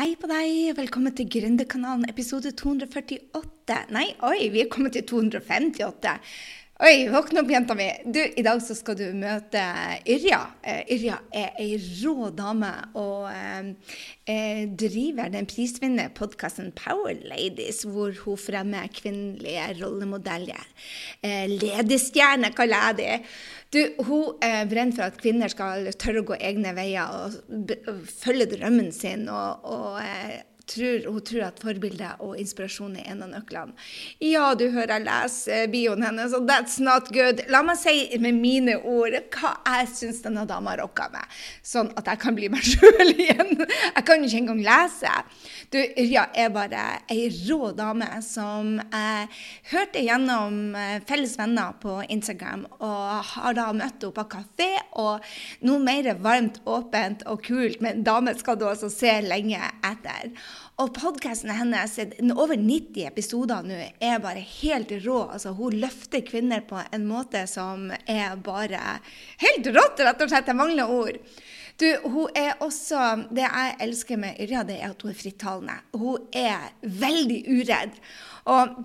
Hei på deg, velkommen til Gründerkanalen episode 248. Nei, oi, vi er kommet til 258. Oi, våkne opp, jenta mi. Du, I dag så skal du møte Yrja. Uh, Yrja er ei rå dame og uh, driver den prisvinnende podkasten Power Ladies, hvor hun fremmer kvinnelige rollemodeller. Uh, ledestjerne, kaller jeg det. Du, hun brenner for at kvinner skal tørre å gå egne veier og følge drømmen sin og, og tror, hun tror at forbilde og inspirasjon er en av nøklene. Ja, du hører jeg leser bioen hennes, og that's not good. La meg si med mine ord hva jeg syns denne dama rocka med, sånn at jeg kan bli meg sjøl igjen. Jeg kan jo ikke engang lese. Du, Yrja er bare ei rå dame som jeg hørte gjennom eh, felles venner på Instagram, og har da møtt henne på kafé, og noe mer varmt, åpent og kult men en dame skal du også se lenge etter. Og podkasten hennes, over 90 episoder nå, er bare helt rå. Altså, hun løfter kvinner på en måte som er bare helt rått, rett og slett. Jeg mangler ord. Du, hun er også Det jeg elsker med Yrja, det er at hun er frittalende. Hun er veldig uredd. Og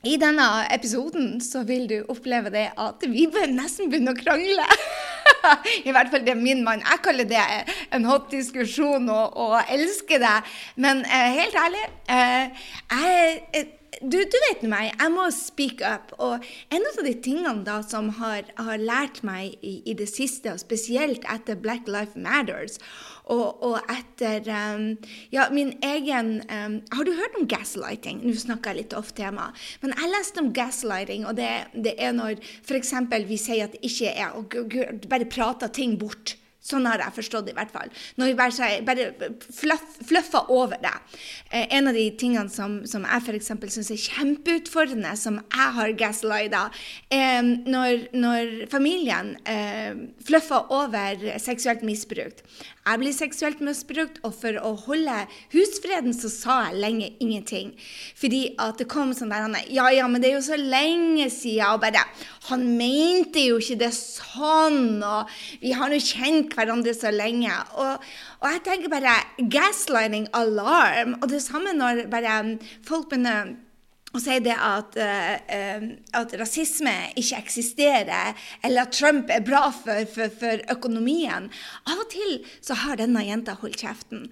i denne episoden så vil du oppleve det at vi nesten begynner å krangle. I hvert fall det er min mann. Jeg kaller det en hot diskusjon og, og elsker det. Men eh, helt ærlig eh, jeg, eh, du, du, vet meg, jeg må speak up. Og en av de tingene da som har, har lært meg i, i, det siste, og spesielt etter Black Life Matters, og, og etter um, ja, min egen um, Har du hørt om gaslighting? Nå snakker jeg litt off tema. Men jeg leste om gaslighting, og det, det er når f.eks. vi sier at det ikke er og bare prater ting bort. Sånn har jeg forstått det i hvert fall. Når vi bare, bare fluff, fluffer over det. Eh, en av de tingene som, som jeg f.eks. syns er kjempeutfordrende, som jeg har gaslighta, er når, når familien eh, fluffer over seksuelt misbruk. Jeg blir seksuelt misbrukt, og for å holde husfreden så sa jeg lenge ingenting. Fordi at det kom sånn der Ja, ja, men det er jo så lenge siden. Og bare Han mente jo ikke det sånn, og vi har jo kjent hverandre så lenge. Og, og jeg tenker bare gaslighting alarm. Og det samme når bare folk begynner og sier det at, uh, at, rasisme ikke eksisterer, eller at Trump er bra for, for, for, økonomien. Av og til så har denne jenta holdt kjeften.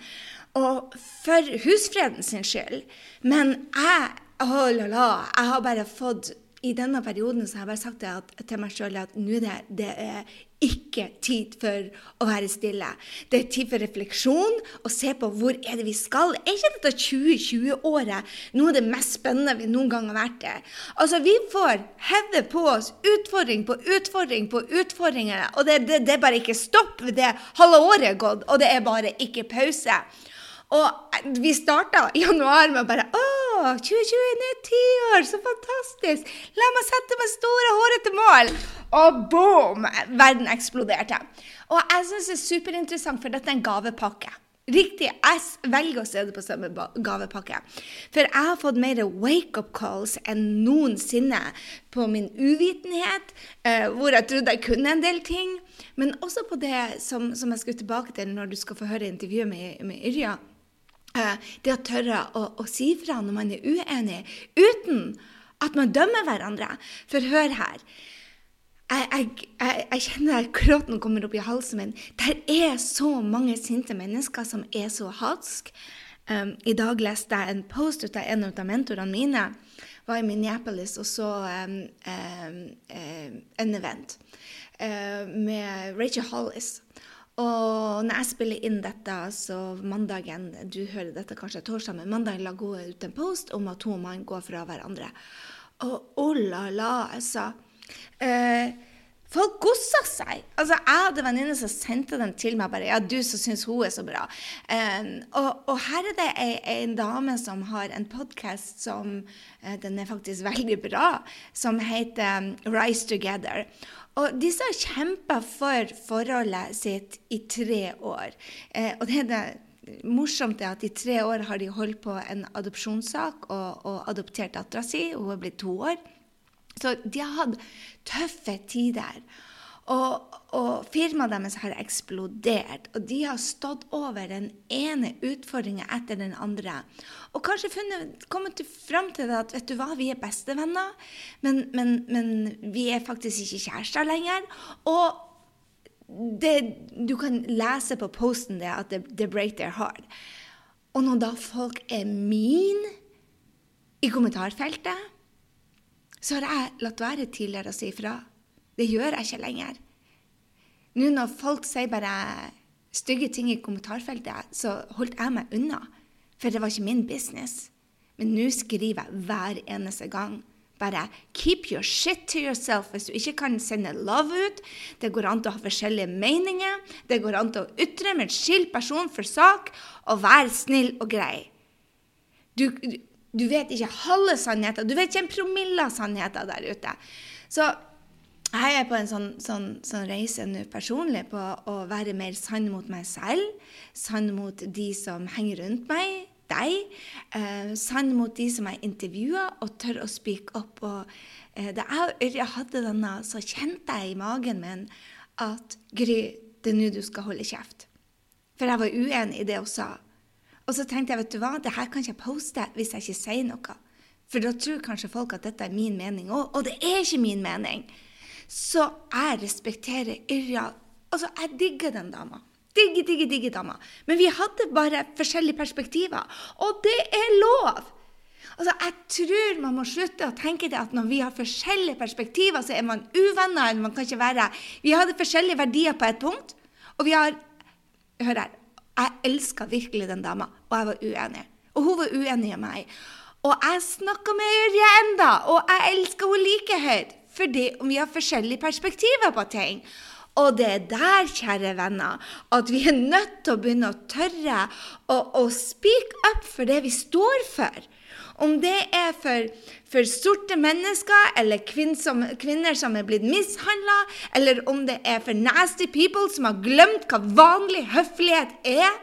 Og for husfreden sin skyld. Men jeg, oh la la, jeg har bare fått i denne perioden så har jeg bare sagt det til meg sjøl at nå det, det er ikke tid for å være stille. Det er tid for refleksjon og se på hvor er det vi skal. Er ikke dette 2020-året noe av det mest spennende vi noen gang har vært i? Altså, vi får heve på oss utfordring på utfordring på utfordringer, og det, det er bare ikke stopp. Det halve året er gått, og det er bare ikke pause. Og vi starta januar med bare Å, 2020 er ti år! Så fantastisk! La meg sette meg store, hårete mål! Og boom! Verden eksploderte. Og jeg syns det er superinteressant, for dette er en gavepakke. Riktig. Jeg velger å se det på samme gavepakke. For jeg har fått mer wake-up calls enn noensinne på min uvitenhet, uh, hvor jeg trodde jeg kunne en del ting. Men også på det som, som jeg skulle tilbake til når du skal få høre intervjuet med, med Yrja. Eh, det å tørre å, å si fra når man er uenig, uten at man dømmer hverandre. For hør her. Jeg, jeg, jeg, jeg kjenner gråten kommer opp i halsen min. Der er så mange sinte mennesker som er så hatske. Um, I dag leste jeg en post ut av en av mentorene mine. Var i Minneapolis og så um, um, en event uh, med Rachel Hollis. Og når jeg spiller inn dette, så mandagen Du hører dette kanskje torsdag, men mandagen la hun ut en post om at to mann går fra hverandre. Og oh la la, altså. Eh, folk gossa seg. Altså, Jeg hadde venninne som sendte den til meg bare Ja, du som syns hun er så bra. Eh, og, og, her er det ei, en dame som har en podkast som eh, Den er faktisk veldig bra, som heter Rise Together. Og disse har kjempa for forholdet sitt i tre år. Eh, og det er det morsomt er at i tre år har de holdt på en adopsjonssak og, og adoptert dattera si. Hun er blitt to år. Så de har hatt tøffe tider. Og, og firmaet deres har eksplodert, og de har stått over den ene utfordringa etter den andre. Og kanskje funnet, kommet fram til at vet du hva, vi er bestevenner, men, men, men vi er faktisk ikke kjærester lenger. Og det, du kan lese på posten det at det break their heart. Og når da folk er min i kommentarfeltet, så har jeg latt være tidligere å si ifra. Det gjør jeg ikke lenger. Nå når folk sier bare stygge ting i kommentarfeltet, så holdt jeg meg unna. For det var ikke min business. Men nå skriver jeg hver eneste gang. Bare keep your shit to yourself hvis du ikke kan sende love ut. Det går an til å ha forskjellige meninger. Det går an til å ytre en skilt person for sak, og vær snill og grei. Du, du vet ikke halve sannheten. Du vet ikke en promille av sannheten der ute. Så jeg er på en sånn, sånn, sånn reise nå personlig på å være mer sann mot meg selv, sann mot de som henger rundt meg, deg, eh, sann mot de som jeg intervjuer, og tør å speak opp. Og, eh, da jeg og Ørja hadde denne, så kjente jeg i magen min at Gry, det er nå du skal holde kjeft. For jeg var uenig i det hun sa. Og så tenkte jeg vet du hva, det her kan ikke poste hvis jeg ikke sier noe. For da tror kanskje folk at dette er min mening òg. Og det er ikke min mening. Så jeg respekterer Yrja. Altså, jeg digger den dama. Digger, digger, digger dama. Men vi hadde bare forskjellige perspektiver. Og det er lov! Altså, Jeg tror man må slutte å tenke det at når vi har forskjellige perspektiver, så er man uvenner. eller man kan ikke være... Vi hadde forskjellige verdier på et punkt, og vi har Hør her. Jeg elska virkelig den dama, og jeg var uenig. Og hun var uenig med meg. Og jeg snakka med Irja enda, og jeg elsker henne like høyt fordi vi har forskjellige perspektiver på ting. Og det er der, kjære venner, at vi er nødt til å begynne å tørre å, å speak up for det vi står for. Om det er for, for sorte mennesker eller kvinner som, kvinner som er blitt mishandla, eller om det er for nasty people som har glemt hva vanlig høflighet er.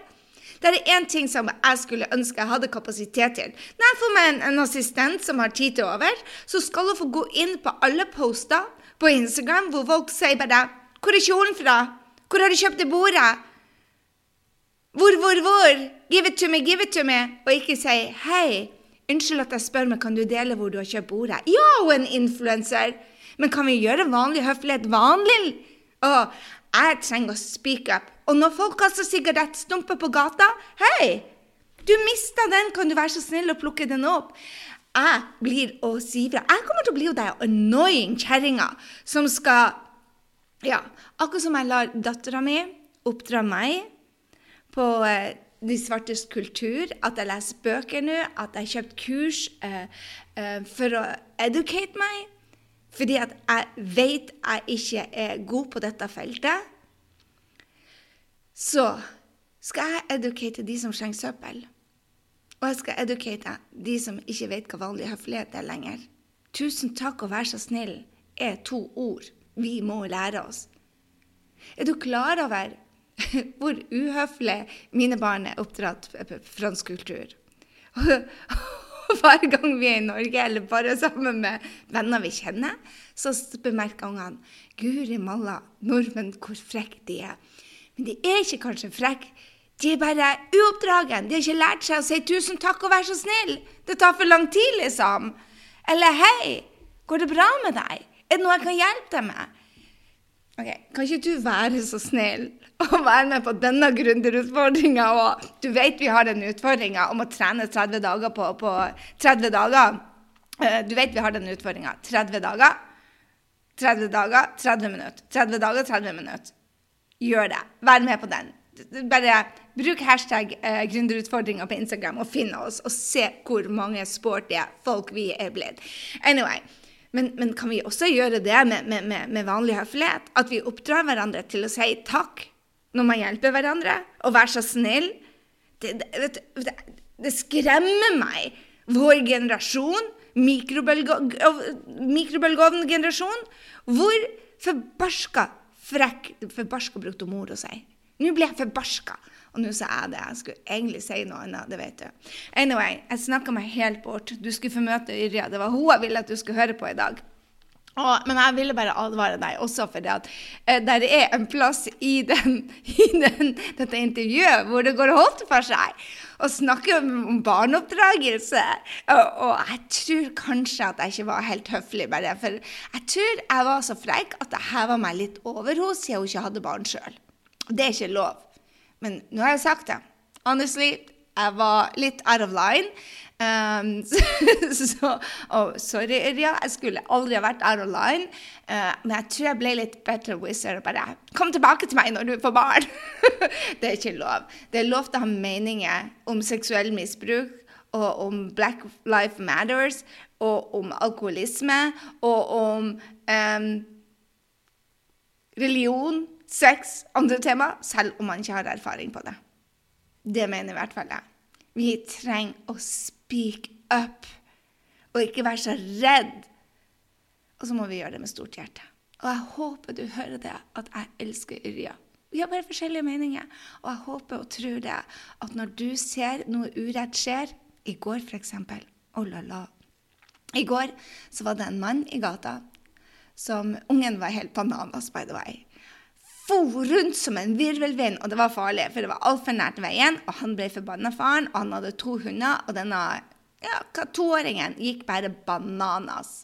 Det er én ting som jeg skulle ønske jeg hadde kapasitet til. Når jeg får meg en, en assistent som har tid til over, så skal hun få gå inn på alle poster på Instagram hvor folk sier bare 'Hvor er kjolen fra? Hvor har du kjøpt det bordet?' Hvor, hvor, hvor? Give it to me, give it to me. Og ikke si 'Hei, unnskyld at jeg spør, men kan du dele hvor du har kjøpt bordet?' Ja, hun er en influenser. Men kan vi gjøre vanlig høflighet vanlig? Å, jeg trenger å speak up. Og når folk kaster sigarettstumper på gata Hei! Du mista den, kan du være så snill å plukke den opp? Jeg blir å si fra. Jeg kommer til å bli den annoying kjerringa som skal Ja, akkurat som jeg lar dattera mi oppdra meg på eh, de svartes kultur, at jeg leser bøker nå, at jeg har kjøpt kurs eh, eh, for å educate meg. Fordi at jeg vet jeg ikke er god på dette feltet. Så skal jeg educate de som slenger søppel. Og jeg skal educate de som ikke vet hva vanlig høflighet er lenger. Tusen takk og vær så snill er to ord vi må lære oss. Er du klar over hvor uhøflig mine barn er oppdratt fransk kultur? Hver gang vi er i Norge, eller bare sammen med venner vi kjenner, så bemerker ungene Guri malla, nordmenn, hvor frekke de er. Men de er ikke kanskje frekke. De er bare uoppdragen. De har ikke lært seg å si 'tusen takk og vær så snill'. Det tar for lang tid, liksom. Eller 'hei, går det bra med deg? Er det noe jeg kan hjelpe deg med?' Ok, Kan ikke du være så snill og være med på denne gründerutfordringa? òg? du vet vi har den utfordringa om å trene 30 dager på, på 30 dager. Uh, du vet vi har den utfordringa. 30 dager, 30 dager, 30 minutter. 30 dager, 30 minutter gjør det. Vær med på den. Bare bruk hashtag eh, gründerutfordringer på Instagram og finn oss, og se hvor mange sporty folk vi er blitt. Anyway, men, men, kan vi også gjøre det med, med, med, vanlig høflighet? At vi oppdrar hverandre til å si takk når man hjelper hverandre, og være så snill? Det, det, det, det skremmer meg. Vår generasjon, mikrobølgeovngenerasjon, hvor forbarska frekk Forbarska brukte mor å si. Nå blir jeg forbarska. Og nå sa jeg det. Jeg skulle egentlig si noe annet. det vet du. Anyway, jeg snakka meg helt bort. Du skulle få møte Yrja. Det var hun jeg ville at du skulle høre på i dag. Og, men jeg ville bare advare deg også for det at eh, der er en plass i, den, i den, dette intervjuet hvor det går holdt for seg og snakker om, om barneoppdragelse. Og, og, jeg tror kanskje at jeg ikke var helt høflig med det. for jeg tror jeg var så frekk at jeg heva meg litt over henne siden hun ikke hadde barn sjøl. Det er ikke lov. Men nå har jeg sagt det. Honestly, jeg var litt out of line. Um, så, oh, sorry, Yrja, jeg skulle aldri ha vært out of line. Uh, men jeg tror jeg ble litt better wizard bare Kom tilbake til meg når du får barn! det er ikke lov. Det er lov til å ha meninger om seksuell misbruk og om Black Life Matters og om alkoholisme og om um, religion, sex, andre tema, selv om man ikke har erfaring på det. Det mener i hvert fall jeg. Vi trenger å speak up og ikke være så redd. Og så må vi gjøre det med stort hjerte. Og jeg håper du hører det, at jeg elsker Yrja. Vi har bare forskjellige meninger. Og jeg håper og tror det, at når du ser noe urett skjer, i går f.eks. Oh la la. I går så var det en mann i gata som Ungen var helt bananas, by the way for rundt som en virvelvind, og det var farlig, for det var altfor nært veien, og han ble forbanna faren, og han hadde to hunder, og denne ja, toåringen gikk bare bananas.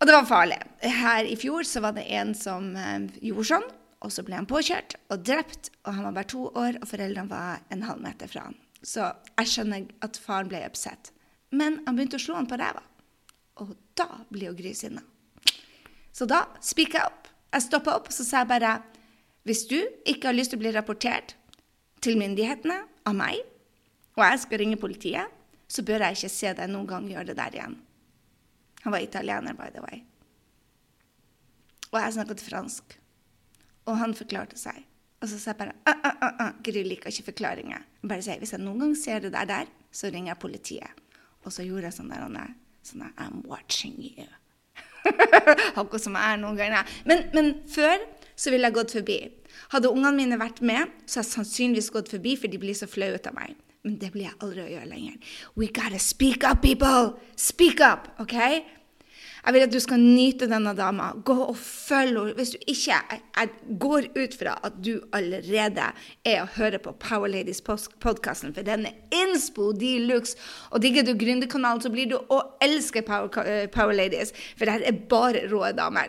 Og det var farlig. Her i fjor så var det en som eh, gjorde sånn, og så ble han påkjørt og drept, og han var bare to år, og foreldrene var en halv meter fra han. Så jeg skjønner at faren ble oppsett. Men han begynte å slå han på ræva. Og da blir jo Gry sinna. Så da speaka jeg opp. Jeg stoppa opp og så sa jeg bare hvis du ikke har lyst til å bli rapportert til myndighetene av meg, og jeg skal ringe politiet, så bør jeg ikke se deg noen gang gjøre det der igjen. Han var italiener, by the way. Og jeg snakket fransk. Og han forklarte seg. Og så sa jeg bare ah, ah, ah, Gry liker ikke forklaringer. Jeg bare sier, Hvis jeg noen gang ser det der, der, så ringer jeg politiet. Og så gjorde jeg sånn der, sånn der I'm watching you. Akkurat som jeg er noen ganger. Men, men før så ville jeg gått forbi. Hadde ungene mine vært med, så hadde jeg sannsynligvis gått forbi, for de blir så flaue av meg. Men det blir jeg aldri å gjøre lenger. We gotta speak up, people! Speak up! ok? Jeg vil at du skal nyte denne dama. Gå og følg henne. Hvis du ikke Jeg går ut fra at du allerede er og hører på Power Ladies-podkasten, for den er innspo de luxe. Og digger du Gründerkanalen, så blir du å elske Power, eh, Power Ladies, for det her er bare rå damer.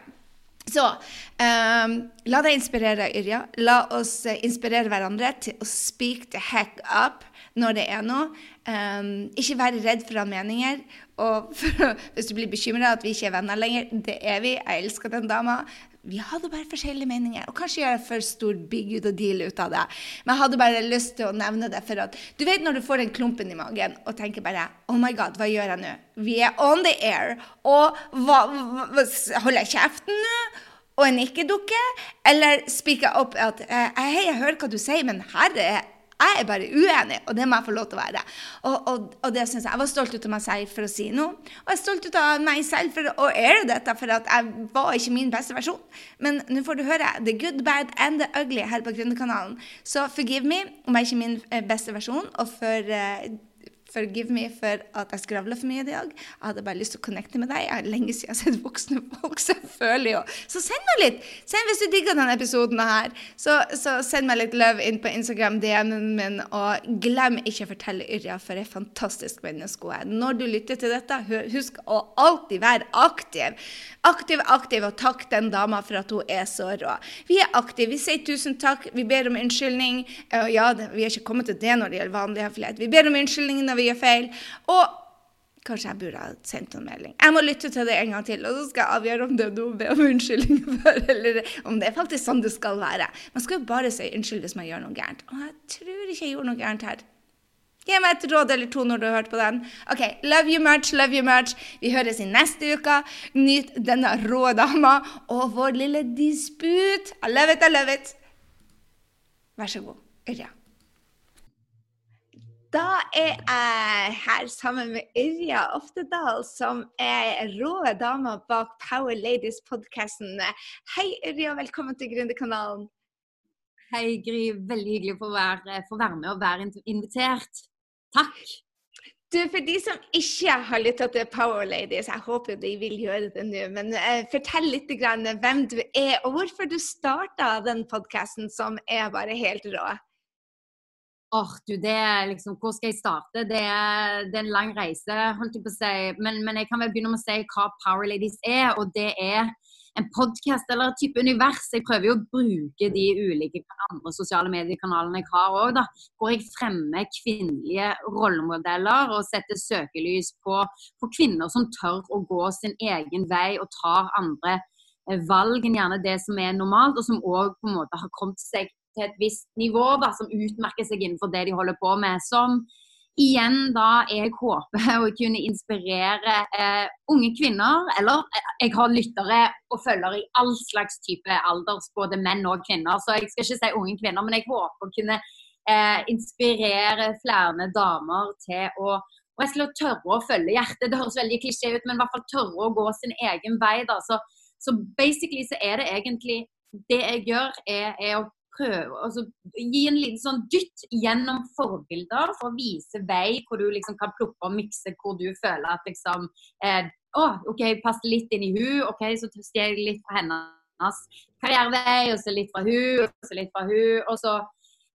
Så um, la deg inspirere, Yrja. La oss uh, inspirere hverandre til å speak the heck up når det er noe. Um, ikke være redd for å ha meninger. Og for, hvis du blir bekymra at vi ikke er venner lenger, det er vi. Jeg elsker den dama. Vi hadde bare forskjellige meninger. Og kanskje gjør jeg for stor big ut og deal ut av det. Men jeg hadde bare lyst til å nevne det. For at du vet når du får den klumpen i magen og tenker bare Oh my God, hva gjør jeg nå? Vi er on the air. Og hva, hva, holder jeg kjeften nå? Og en ikke-dukke? Eller speaker opp at eh, Hei, jeg hører hva du sier, men herre jeg er bare uenig, og det må jeg få lov til å være. Og, og, og det synes Jeg jeg var stolt ut av meg selv for å si noe. Og jeg er stolt ut av meg selv for å ære dette, for at jeg var ikke min beste versjon. Men nå får du høre the good, bad and the ugly her på Gründerkanalen. Så forgive me om jeg ikke er min eh, beste versjon. Og for uh, Forgive me for at jeg skravla for mye i dag. Jeg hadde bare lyst til å connecte med deg. Jeg har lenge siden jeg har sett voksne folk, selvfølgelig. Så send meg litt! Send Hvis du digger denne episoden her, så, så send meg litt love inn på Instagram, DM-en min, og glem ikke å fortelle Yrja for et fantastisk menneske hun er. Når du lytter til dette, husk å alltid være aktiv. Aktiv, aktiv, og takk den dama for at hun er så rå. Vi er aktive. Vi sier tusen takk. Vi ber om unnskyldning. Ja, vi har ikke kommet til det når det gjelder vanlig høflighet. Vi ber om unnskyldning når vi gjør feil. Og kanskje jeg burde ha sendt en melding. Jeg må lytte til det en gang til, og så skal jeg avgjøre om det er noe å be om unnskyldning for, eller om det er faktisk sånn det skal være. Man skal jo bare si unnskyld hvis man gjør noe gærent. Og jeg tror ikke jeg gjorde noe gærent her. Gi meg et råd eller to når du har hørt på den. OK, love you much, love you much. Vi høres i neste uke. Nyt denne rå dama og vår lille disput. I love it, I love it. Vær så god, Yrja. Da er jeg her sammen med Yrja Oftedal, som er rå dama bak Power Ladies-podkasten. Hei, Yrja, velkommen til Gründerkanalen. Hei, Gry. Veldig hyggelig å få være, få være med og være invitert. Takk. Du, For de som ikke har lytta til Power Ladies, jeg håper de vil gjøre det nå, men uh, fortell litt hvem du er, og hvorfor du starta den podkasten som er bare helt rå. Åh, oh, du, det er liksom Hvor skal jeg starte? Det er, det er en lang reise, holdt jeg på å si. Men, men, jeg kan vel begynne med å si hva Power Ladies er. Og det er en podkast eller et type univers. Jeg prøver jo å bruke de ulike andre sosiale mediekanalene jeg har òg, hvor jeg fremmer kvinnelige rollemodeller og setter søkelys på, på, kvinner som tør å gå sin egen vei og tar andre eh, valg enn gjerne det som er normalt, og som òg på en måte har kommet seg til et visst nivå, da, som utmerker seg innenfor det de holder på med. som igjen da jeg håper å kunne inspirere eh, unge kvinner, eller eh, jeg har lyttere og følgere i all slags type alders, både menn og kvinner. Så jeg skal ikke si unge kvinner, men jeg håper å kunne eh, inspirere flere damer til å og jeg skulle tørre å følge hjertet. Det høres veldig klisjé ut, men i hvert fall tørre å gå sin egen vei. da. Så, så basically så er det egentlig det jeg gjør, er, er å prøve altså, Gi en liten sånn dytt gjennom forbilder for å vise vei hvor du liksom kan plukke og mikse hvor du føler at liksom eh, Å, OK, passer litt inn i hun, OK, så stjeler jeg litt fra hennes karrierevei, og så litt fra hun, og så litt fra hun, og så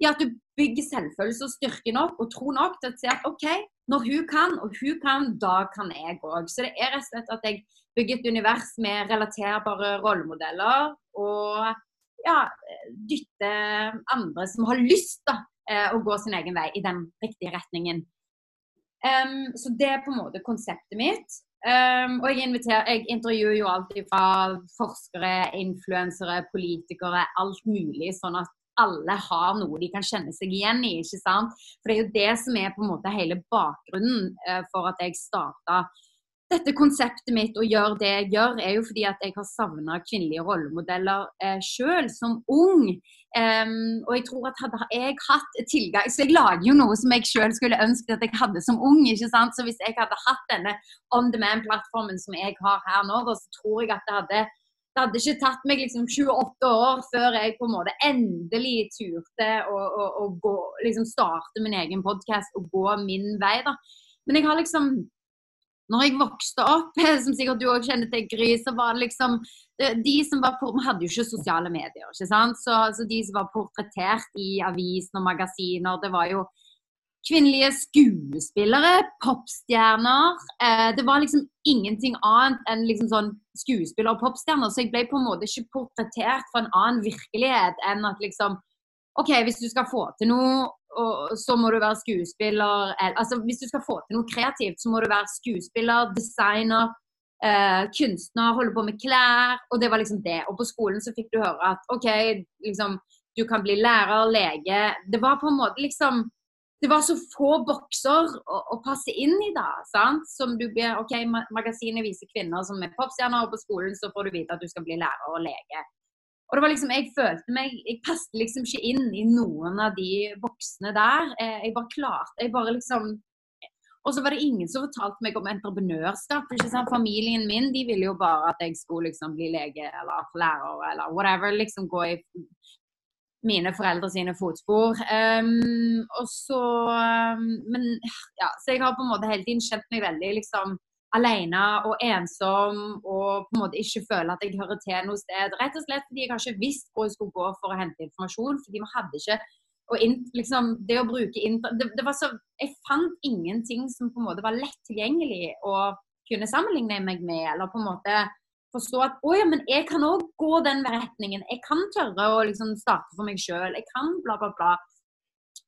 ja, at du bygger selvfølelse og styrke nok og tro nok til å si at OK, når hun kan, og hun kan, da kan jeg òg. Så det er rett og slett at jeg bygger et univers med relaterbare rollemodeller. og ja, dytte andre som har lyst da, eh, å gå sin egen vei i den riktige retningen. Um, så det er på en måte konseptet mitt. Um, og jeg, jeg, intervjuer jo alltid fra forskere, influensere, politikere, alt mulig. Sånn at alle har noe de kan kjenne seg igjen i. ikke sant? For det er jo det som er på en måte hele bakgrunnen uh, for at jeg starta dette konseptet mitt og gjør det jeg gjør, er jo fordi at jeg har savna kvinnelige rollemodeller eh, sjøl som ung. Um, og jeg tror at hadde jeg hatt tilgang Så jeg lager jo noe som jeg sjøl skulle ønsket at jeg hadde som ung. ikke sant? Så hvis jeg hadde hatt denne on demand-plattformen som jeg har her nå, så tror jeg at det hadde det hadde ikke tatt meg liksom 28 år før jeg på en måte endelig turte å, å, å gå, liksom starte min egen podkast og gå min vei. da. Men jeg har liksom når jeg vokste opp, som sikkert du òg kjenner til, Gry, så var det liksom de som var Vi hadde jo ikke sosiale medier, ikke sant. Så, så, de som var portrettert i avisene og magasiner, det var jo kvinnelige skuespillere, popstjerner. Eh, det var liksom ingenting annet enn liksom sånn skuespillere og popstjerner. Så jeg ble på en måte ikke portrettert for en annen virkelighet enn at liksom OK, hvis du skal få til noe og så må du være skuespiller altså Hvis du skal få til noe kreativt, så må du være skuespiller, designer, eh, kunstner, holde på med klær. Og det var liksom det. Og på skolen så fikk du høre at OK, liksom, du kan bli lærer, lege. Det var på en måte liksom det var så få bokser å, å passe inn i da. sant? Som du blir, ok, Magasinet viser kvinner som er popstjerner, og på skolen så får du vite at du skal bli lærer og lege. Og det var liksom, Jeg følte meg Jeg passet liksom ikke inn i noen av de boksene der. Eh, jeg bare klarte Jeg bare liksom Og så var det ingen som fortalte meg om entreprenørskap. ikke sant? Familien min de ville jo bare at jeg skulle liksom bli lege eller lærer eller whatever. liksom Gå i mine foreldre sine fotspor. Um, og så um, Men ja, så jeg har på en måte hele tiden kjent meg veldig liksom alene og ensom og på en måte ikke føle at jeg hører til noe sted. Rett og slett fordi jeg har ikke visst hvor jeg skulle gå for å hente informasjon. fordi vi hadde ikke og in, liksom, det å bruke det, det, var så, Jeg fant ingenting som på en måte var lett tilgjengelig å kunne sammenligne meg med. Eller på en måte forstå at å ja, men jeg kan òg gå den retningen. Jeg kan tørre å liksom starte for meg sjøl. Jeg kan bla, bla, bla.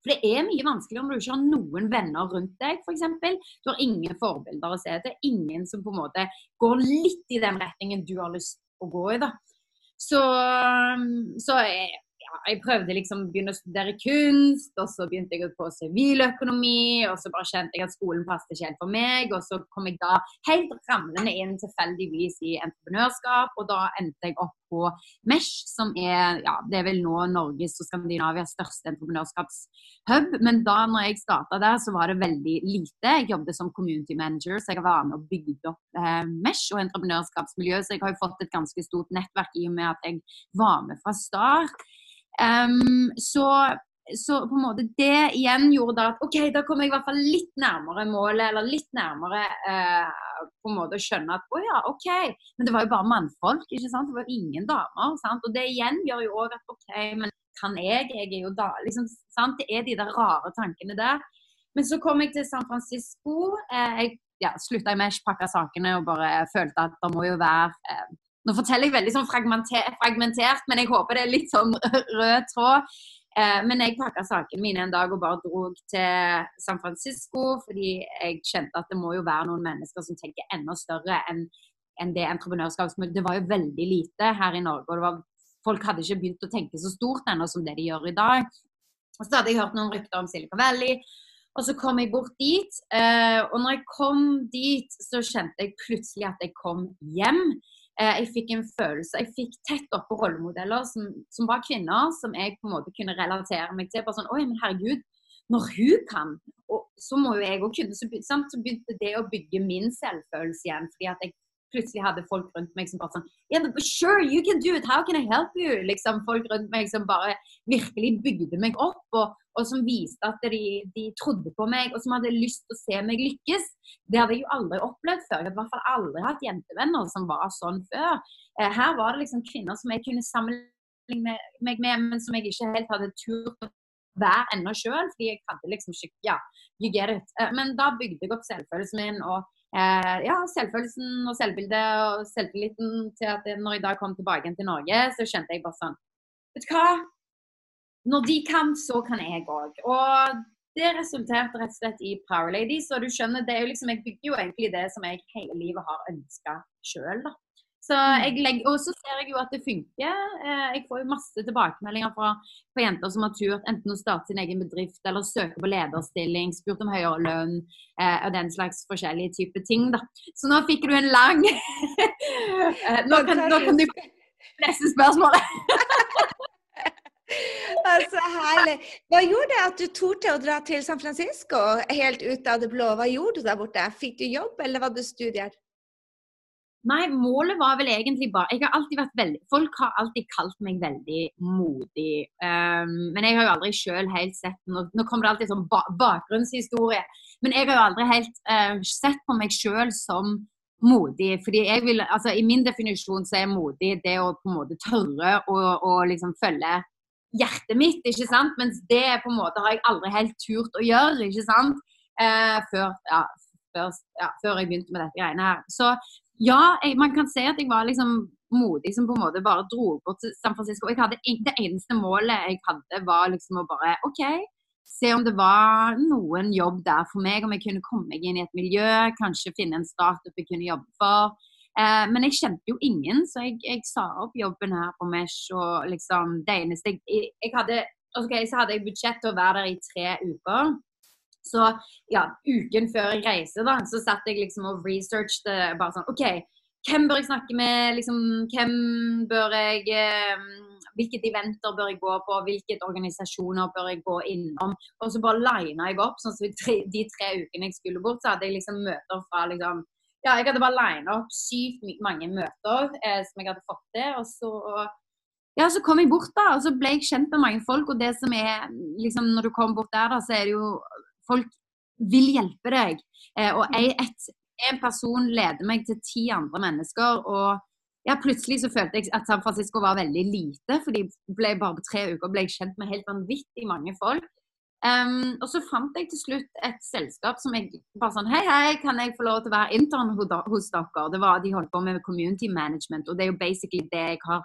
For det er mye vanskeligere om du ikke har noen venner rundt deg, f.eks. Du har ingen forbilder å se til. Ingen som på en måte går litt i den retningen du har lyst å gå i. da. Så, så jeg, jeg prøvde liksom å begynne å studere kunst, og så begynte jeg på siviløkonomi, og så bare kjente jeg at skolen passet ikke helt for meg. Og så kom jeg da helt ramlende inn tilfeldigvis i entreprenørskap, og da endte jeg opp på Mesh, som er ja, det er vel nå Norges og Skandinavias største entreprenørskapshub. Men da når jeg starta der, så var det veldig lite. Jeg jobbet som community manager, så jeg var med og bygde opp eh, Mesh og entreprenørskapsmiljø. Så jeg har jo fått et ganske stort nettverk i og med at jeg var med fra start. Um, så så på en måte det igjen gjorde da at OK, da kom jeg i hvert fall litt nærmere målet, eller litt nærmere uh, på en måte å skjønne at å ja, OK. Men det var jo bare mannfolk, ikke sant. Det var ingen damer. sant? Og det igjen gjør jo òg at OK, men kan jeg? Jeg er jo da liksom, sant? Det er de der rare tankene der. Men så kom jeg til San Francisco. Eh, jeg ja, slutta i Mesh, pakka sakene og bare følte at det må jo være eh, Nå forteller jeg veldig sånn fragmentert, men jeg håper det er litt sånn rød tråd. Eh, men jeg pakka sakene mine en dag og bare dro til San Francisco fordi jeg kjente at det må jo være noen mennesker som tenker enda større enn en det entreprenørskapsmiljøet. Det var jo veldig lite her i Norge. og det var, Folk hadde ikke begynt å tenke så stort ennå som det de gjør i dag. Og så hadde jeg hørt noen rykter om Silicon Valley. Og så kom jeg bort dit. Eh, og når jeg kom dit, så kjente jeg plutselig at jeg kom hjem. Eh, jeg fikk en følelse Jeg fikk tett oppå rollemodeller som, som, var kvinner, som jeg på en måte kunne relatere meg til. Bare sånn Oi, men herregud, når hun kan, så må jo jeg òg kunne. Så, så begynte det å bygge min selvfølelse igjen. fordi at jeg plutselig hadde folk rundt meg som bare sånn yeah, Sure, you can do it. How can I help you? Liksom Folk rundt meg som bare virkelig bygde meg opp, og, og som viste at de, de, trodde på meg, og som hadde lyst til å se meg lykkes. Det hadde jeg jo aldri opplevd før. Jeg hadde i hvert fall aldri hatt jentevenner som var sånn før. Eh, her var det liksom kvinner som jeg kunne sammenligne meg med, men som jeg ikke helt hadde turt å være ennå sjøl, fordi jeg hadde liksom ikke Ja, you get it. Eh, men da bygde jeg opp selvfølelsen min. og eh, ja, selvfølelsen og selvbildet og selvtilliten til at når jeg da kom tilbake til Norge, så kjente jeg bare sånn Vet du hva? Når de kan, så kan jeg òg. Og det resulterte rett og slett i Power Ladies. Og du skjønner, det er jo liksom, jeg bygger jo egentlig det som jeg hele livet har ønska sjøl, da. Så mm. legger, og så ser jeg jo at det funker. Eh, jeg får jo masse tilbakemeldinger fra, fra jenter som har turt enten å starte sin egen bedrift eller søke på lederstilling, spurt om høyere lønn eh, og den slags forskjellige typer ting. da. Så nå fikk du en lang eh, nå, kan, nå kan du neste spørsmål. altså, herlig. Hva gjorde det at du torde å dra til San Francisco helt ut av det blå? Hva gjorde du der borte? Fikk du jobb, eller var det studier? Nei, målet var vel egentlig bare Jeg har alltid vært veldig Folk har alltid kalt meg veldig modig. Um, men jeg har jo aldri sjøl helt sett Nå, nå kommer det alltid sånn ba bakgrunnshistorie. Men jeg har jo aldri helt uh, sett på meg sjøl som modig. fordi jeg vil, altså I min definisjon så er modig det å på en måte tørre å, å liksom følge hjertet mitt, ikke sant. Mens det på en måte har jeg aldri helt turt å gjøre, ikke sant. Uh, før, ja, før, ja, før, jeg begynte med dette greiene her. Så ja, jeg, man kan si at jeg var liksom modig som på en måte bare dro bort til San Francisco. Jeg hadde, det eneste målet jeg hadde, var liksom å bare OK, se om det var noen jobb der for meg. Om jeg kunne komme meg inn i et miljø, kanskje finne en startup jeg kunne jobbe for. Eh, men jeg kjente jo ingen, så jeg, jeg, sa opp jobben her på Mesh. Og liksom det eneste jeg, jeg hadde, okay, Så hadde jeg budsjett til å være der i tre uker. Så ja, uken før jeg reiser, da, så satt jeg liksom og researchet bare sånn OK, hvem bør jeg snakke med? Liksom, hvem bør jeg eh, Hvilket eventer bør jeg gå på? Hvilke organisasjoner bør jeg gå innom? Og så bare lina jeg opp. sånn så De tre ukene jeg skulle bort, så hadde jeg liksom møter fra liksom ja, jeg hadde bare lina opp sykt mange møter eh, som jeg hadde fått til. Og så, ja, så kom jeg bort, da, og så ble jeg kjent med mange folk. Og det som er liksom, når du kommer bort der, da, så er det jo folk vil hjelpe deg. Eh, og jeg, et, en person leder meg til ti andre mennesker. og ja, Plutselig så følte jeg at San Francisco var veldig lite, for de ble bare på tre uker ble jeg kjent med helt vanvittig mange folk. Um, og så fant jeg til slutt et selskap som jeg bare sånn Hei, hei, kan jeg få lov til å være intern hos dere? Det var, De holdt på med community management, og det er jo basically det jeg har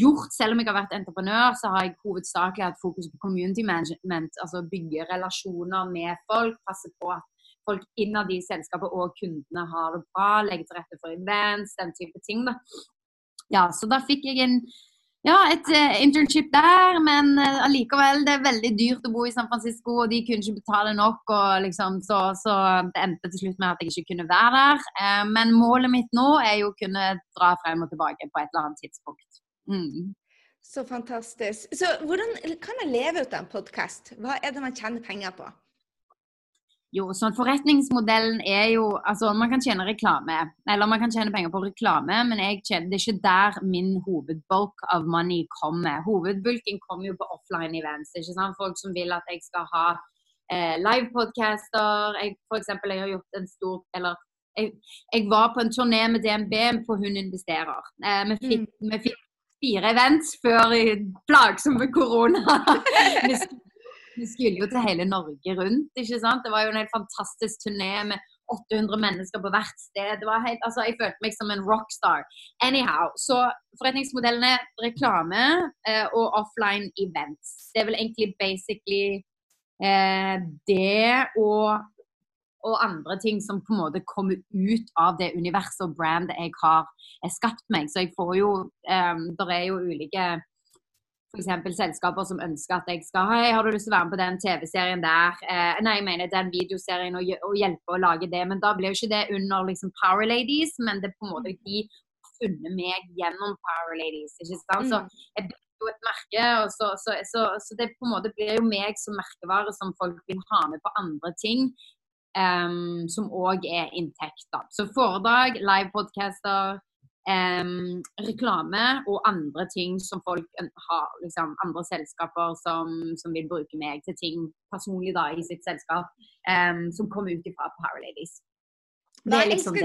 gjort. Selv om jeg har vært entreprenør, så har jeg hovedsakelig hatt fokus på community management. Altså bygge relasjoner med folk, passe på at folk innad i selskapet og kundene har det bra, legge til rette for events, den type ting. da. Ja, så da fikk jeg en ja, et uh, internship der, men uh, allikevel, det er veldig dyrt å bo i San Francisco, og de kunne ikke betale nok, og liksom, så, så, det endte til slutt med at jeg ikke kunne være der. Uh, men målet mitt nå er jo å kunne dra frem og tilbake på et eller annet tidspunkt. Mm. Så fantastisk. Så hvordan kan jeg leve ut av en podkast? Hva er det man tjener penger på? Jo, sånn forretningsmodellen er jo Altså, man kan tjene reklame, eller man kan tjene penger på reklame, men tjener, det er ikke der min hovedbulk av money kommer. Hovedbulken kommer jo på offline events. ikke sant? Folk som vil at jeg skal ha eh, livepodcaster. Jeg, for eksempel, jeg har gjort en stor Eller jeg, jeg var på en turné med DNB på Hun investerer. Eh, vi, fikk, mm. vi fikk fire events før plagsomme korona. Vi skulle jo til hele Norge rundt, ikke sant. Det var jo en helt fantastisk turné med 800 mennesker på hvert sted. Det var helt, altså, jeg følte meg som en rockstar. Anyhow, så forretningsmodellene reklame eh, og offline events. Det er vel egentlig basically eh, det og, og, andre ting som på en måte kommer ut av det universet og brandet jeg har skapt meg. Så jeg får jo eh, Der er jo ulike f.eks. selskaper som ønsker at jeg skal Hei, har du lyst til å være med på den TV-serien der? Eh, nei, jeg mener den videoserien og, og, hjelpe å lage det. Men da blir jo ikke det under liksom Power Ladies, men det er på en måte de har funnet meg gjennom Power Ladies. ikke sant? Så mm. jeg blir jo et merke, og så, så, så, så, det på en måte blir jo meg som merkevare som folk vil ha med på andre ting. Um, som òg er inntekt. da. Så foredrag, livepodcaster, Um, reklame og andre ting som folk har, liksom, andre selskaper som, som, vil bruke meg til ting personlig da, i sitt selskap, um, som kommer ut ifra Power Ladies. Er liksom.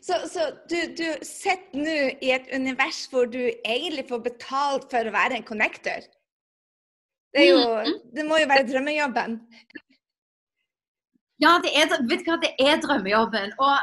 Så, så, du, du sitter nå i et univers hvor du egentlig får betalt for å være en connector? Det, jo, mm. det må jo være drømmejobben? Ja, det er, vet du hva, det er drømmejobben. Og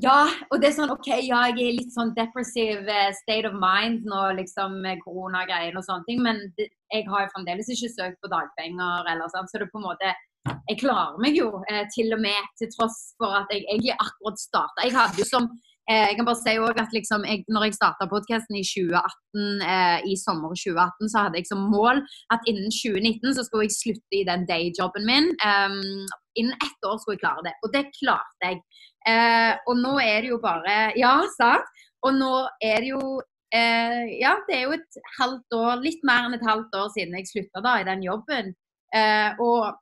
ja, og det er sånn OK, ja, jeg er litt sånn depressive eh, state of mind nå, liksom med koronagreiene og sånne ting, men det, jeg har jo fremdeles ikke søkt på dagpenger eller sånn, så det er på en måte Jeg klarer meg jo eh, til og med til tross for at jeg egentlig akkurat starta. Jeg hadde jo som jeg kan bare si også at liksom, jeg, når jeg starta podkasten i 2018, eh, i sommer 2018, så hadde jeg som mål at innen 2019 så skulle jeg slutte i den dayjobben min. Um, innen ett år skulle jeg klare det, og det klarte jeg. Eh, og nå er det jo bare Ja, sant? Og nå er det jo eh, Ja, det er jo et halvt år, litt mer enn et halvt år siden jeg slutta i den jobben. Eh, og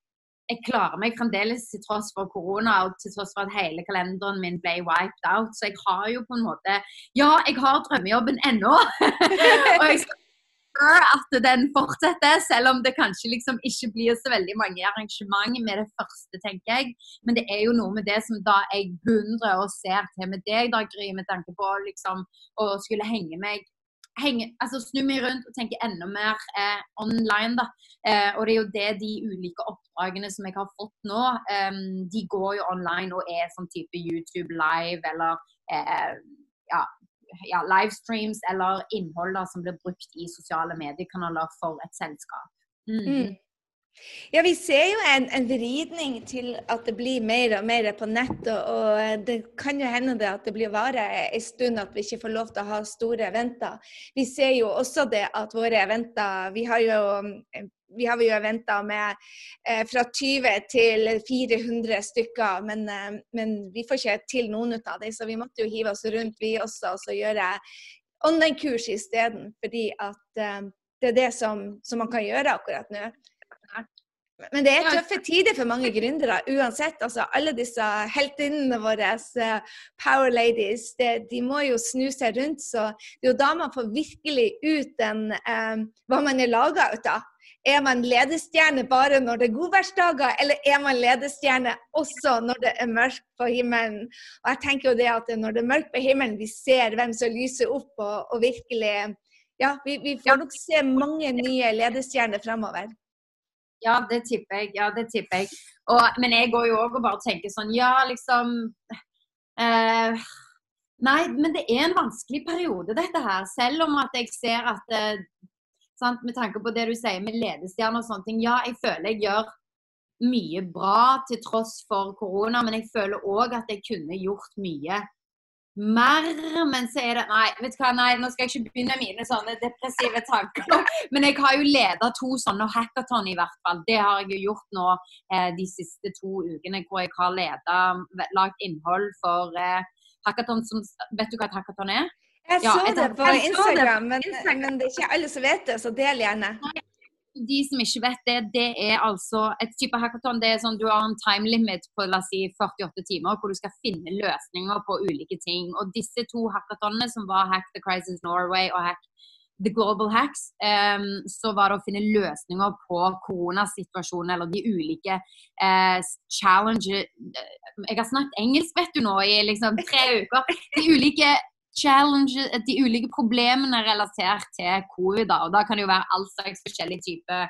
jeg klarer meg fremdeles til tross for korona og til tross for at hele kalenderen min ble wiped out. Så jeg har jo på en måte Ja, jeg har drømmejobben ennå! og jeg skal at den fortsetter, selv om det kanskje liksom ikke blir så veldig mange arrangement med det første, tenker jeg. Men det er jo noe med det som da jeg beundrer og ser til med deg, da, Gry, med tanke på liksom å skulle henge meg henge, altså Snu meg rundt og tenke enda mer eh, online. da, eh, og det er jo det de ulike oppdragene som jeg har fått nå, eh, de går jo online og er som type YouTube live eller eh, ja, ja, livestreams eller innhold da, som blir brukt i sosiale mediekanaler for et selskap. Mm. Mm. Ja, vi ser jo en, en, vridning til at det blir mer og mer på nett. Og, det kan jo hende det at det blir vare en stund at vi ikke får lov til å ha store eventer. Vi ser jo også det at våre eventer Vi har jo vi har jo venta med eh, fra 20 til 400 stykker, men, eh, men, vi får ikke til noen av dem. Så vi måtte jo hive oss rundt, vi også, og så gjøre online-kurs isteden. Fordi at eh, det er det som, som, man kan gjøre akkurat nå. Men det er tøffe tider for mange gründere uansett. Altså, alle disse heltinnene våre, eh, power ladies, det, de må jo snu seg rundt. Så det er jo da man får virkelig ut den, eh, hva man er laga ut av. Er man ledestjerne bare når det er godværsdager, eller er man ledestjerne også når det er mørkt på himmelen? Og jeg tenker jo det at når det er mørkt på himmelen, vi ser hvem som lyser opp, og, og virkelig Ja, vi, vi får nok se mange nye ledestjerner fremover. Ja, det tipper jeg. Ja, det tipper jeg. Og, men jeg går jo òg og bare tenker sånn Ja, liksom eh, Nei, men det er en vanskelig periode, dette her. Selv om at jeg ser at eh, sant? Med tanke på det du sier med ledestjerner og sånne ting. Ja, jeg føler jeg gjør mye bra til tross for korona, men jeg føler òg at jeg kunne gjort mye mer. Men så er det Nei, vet du hva, nei, nå skal jeg ikke begynne mine sånne depressive tanker. Men jeg har jo leda to sånne hackathon, i hvert fall. Det har jeg jo gjort nå eh, de siste to ukene, hvor jeg har leda, lagd innhold for eh, hackathon som Vet du hva et hackathon er? Jeg så ja, det på Instagram, men, men, det er ikke alle som vet det, så del gjerne. De som ikke vet det, det er altså et type hackathon. Det er sånn Du har en time limit på la oss si 48 timer hvor du skal finne løsninger på ulike ting. Og disse to hackathonene, som var Hack the Crisis Norway og Hack The Global Hacks, um, så var det å finne løsninger på koronasituasjonen eller de ulike uh, challenges Jeg har snakket engelsk, vet du nå, i liksom tre uker. De ulike de ulike problemene relatert til covid. Da. Og da kan det jo være all slags forskjellig type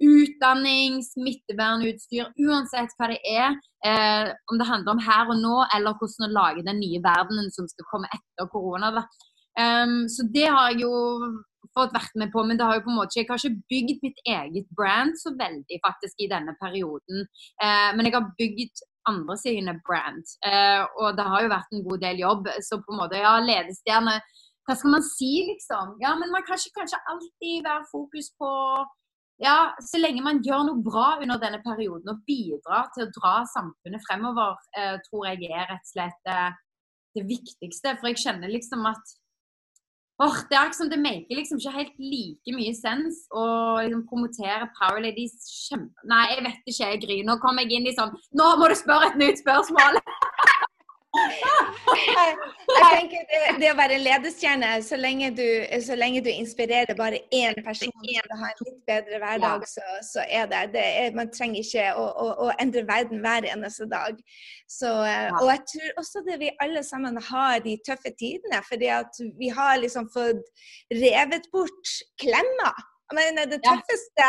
utdanning, smittevernutstyr, uansett hva det er. Eh, om det handler om her og nå, eller hvordan å lage den nye verdenen som skal komme etter korona. Um, så det har jeg jo fått vært med på, men det har jo på en måte ikke, jeg har ikke bygd mitt eget brand så veldig faktisk i denne perioden. Eh, men jeg har bygd andre sine brand, eh, og det har jo vært en god del jobb. Så på en måte, ja, ledestjerne Hva skal man si, liksom? Ja, men man kan ikke kanskje alltid være fokus på ja, så lenge man gjør noe bra under denne perioden og bidrar til å dra samfunnet fremover, eh, tror jeg er rett og slett eh, det viktigste. For jeg kjenner liksom at Oh, det er liksom, det maker liksom ikke helt like mye sens å liksom, promotere Power Ladies kjempe... Nei, jeg vet ikke, jeg, Gry. Nå kom jeg inn i sånn Nå må du spørre et nytt spørsmål! Jeg tenker det, det, å være ledestjerne, så lenge, du, så lenge du inspirerer bare én person til å ha en litt bedre hverdag, så, så er det, det er, Man trenger ikke å, å, å, endre verden hver eneste dag. Så, og jeg tror også det vi alle sammen har de tøffe tidene, fordi at vi har liksom fått revet bort klemmer. Men det tøffeste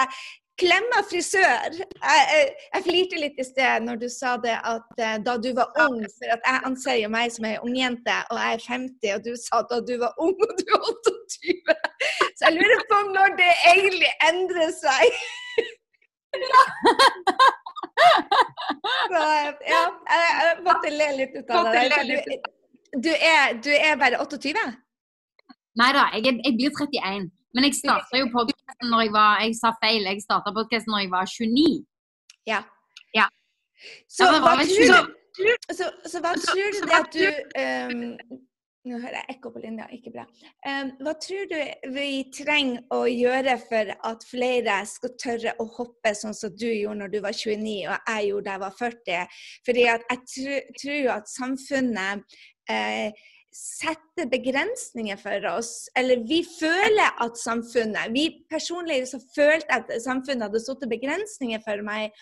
Klemma frisør. Jeg, jeg, jeg, flirte litt i sted når du sa det at uh, da du var ung, for at jeg anser jo meg som ei ungjente, og jeg er 50, og du sa da du var ung og du er 28. Så jeg lurer på når det egentlig endrer seg. Så ja, jeg, måtte le litt ut av det. Du, du, er, du er bare 28? Nei da, jeg, jeg blir 31. Men jeg starta jo podkasten når jeg var Jeg sa feil. Jeg starta podkasten når jeg var 29. Ja. ja. Så, ja, hva tror, så, så, så, hva tror du det at du um, Nå hører jeg ekko på linja, ikke bra. Um, hva tror du vi trenger å gjøre for at flere skal tørre å hoppe sånn som du gjorde når du var 29 og jeg gjorde da jeg var 40? Fordi jeg tror jo at samfunnet eh, setter begrensninger for oss. Eller vi føler at samfunnet Vi personlig så følte at samfunnet hadde satt begrensninger for meg.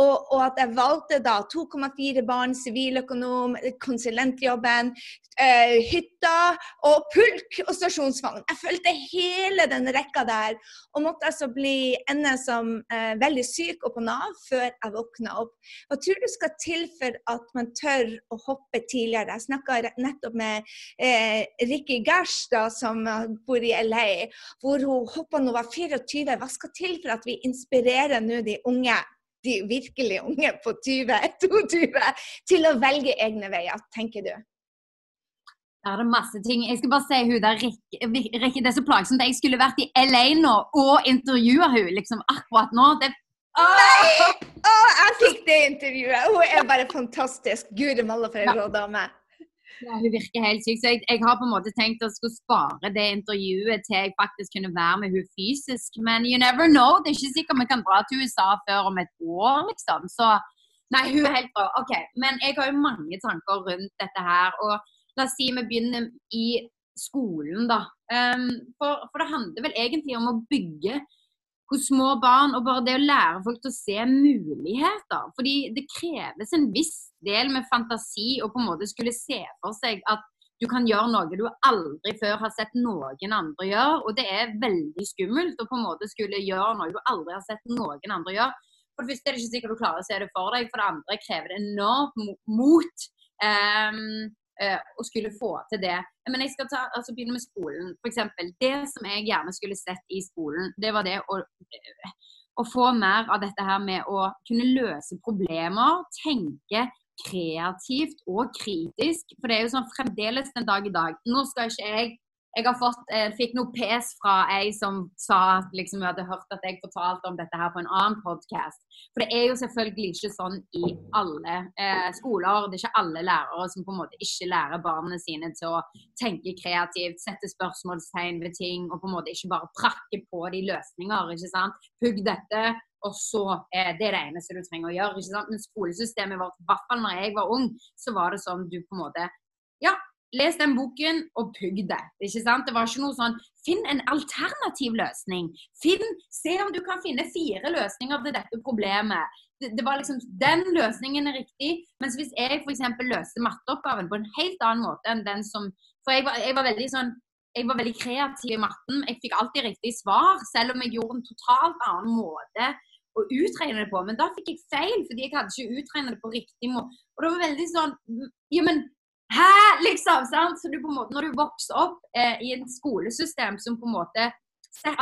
Og, og, at jeg valgte da 2,4 barn, siviløkonom, konsulentjobben, eh, hytta og pulk og stasjonsvogn. Jeg følte hele den rekka der. Og måtte altså bli ende som eh, veldig syk og på Nav før jeg våkna opp. Hva tror du skal til for at man tør å hoppe tidligere? Jeg snakka nettopp med eh, Ricky Gersh, da, som bor i LA, hvor hun hoppa da hun var 24. Hva skal til for at vi inspirerer nå de unge? De virkelig unge på 20-22 til å velge egne veier, tenker du? Er det masse ting. Jeg skal bare si hun der Rikke, det er så plagsomt. Jeg skulle vært i LA nå og intervjua hun liksom akkurat nå. Det Nei! Å, jeg fikk det intervjuet! Hun er bare fantastisk. Gud malla for en rå dame. Ja, hun virker helt syk. Så jeg, jeg, har på en måte tenkt å skulle spare det intervjuet til jeg faktisk kunne være med hun fysisk. Men you never know. Det er ikke sikkert vi kan dra til USA før om et år, liksom. Så nei, hun er helt bra. OK. Men jeg har jo mange tanker rundt dette her. Og la oss si vi begynner i skolen, da. Um, for, for det handler vel egentlig om å bygge hos små barn, og bare det å lære folk til å se muligheter. Fordi det kreves en viss del med fantasi å på en måte skulle se for seg at du kan gjøre noe du aldri før har sett noen andre gjøre. Og det er veldig skummelt å på en måte skulle gjøre noe du aldri har sett noen andre gjøre. For det første er det ikke sikkert du klarer å se det for deg, for det andre krever det enormt mot. Um, å skulle få til det. Men jeg skal ta, altså begynne med skolen. For eksempel, det som jeg gjerne skulle sett i skolen, det var det å, å få mer av dette her med å kunne løse problemer, tenke kreativt og kritisk. For det er jo sånn fremdeles den dag i dag Nå skal ikke jeg jeg fått, eh, fikk noe pes fra ei som sa liksom, hun hadde hørt at jeg fortalte om dette her på en annen podkast. For det er jo selvfølgelig ikke sånn i alle eh, skoler. Det er ikke alle lærere som på en måte ikke lærer barna sine til å tenke kreativt, sette spørsmålstegn ved ting og på en måte ikke bare prakke på de løsninger. ikke sant? Pugg dette, og så eh, Det er det eneste du trenger å gjøre. ikke sant? Men skolesystemet vårt, i hvert fall når jeg var ung, så var det sånn du på en måte Ja, les den boken og pugg det. ikke sant? Det var ikke noe sånn Finn en alternativ løsning. Finn, Se om du kan finne fire løsninger til dette problemet. Det, det var liksom, Den løsningen er riktig. Mens hvis jeg f.eks. løste matteoppgaven på en helt annen måte enn den som For jeg var, jeg var veldig sånn jeg var veldig kreativ i matten. Jeg fikk alltid riktig svar, selv om jeg gjorde en totalt annen måte å utregne det på. Men da fikk jeg feil, fordi jeg hadde ikke utregnet det på riktig måte. Og det var veldig sånn Ja, men Hæ?! Liksom. sant? Så du på en måte, Når du vokser opp eh, i et skolesystem som på en måte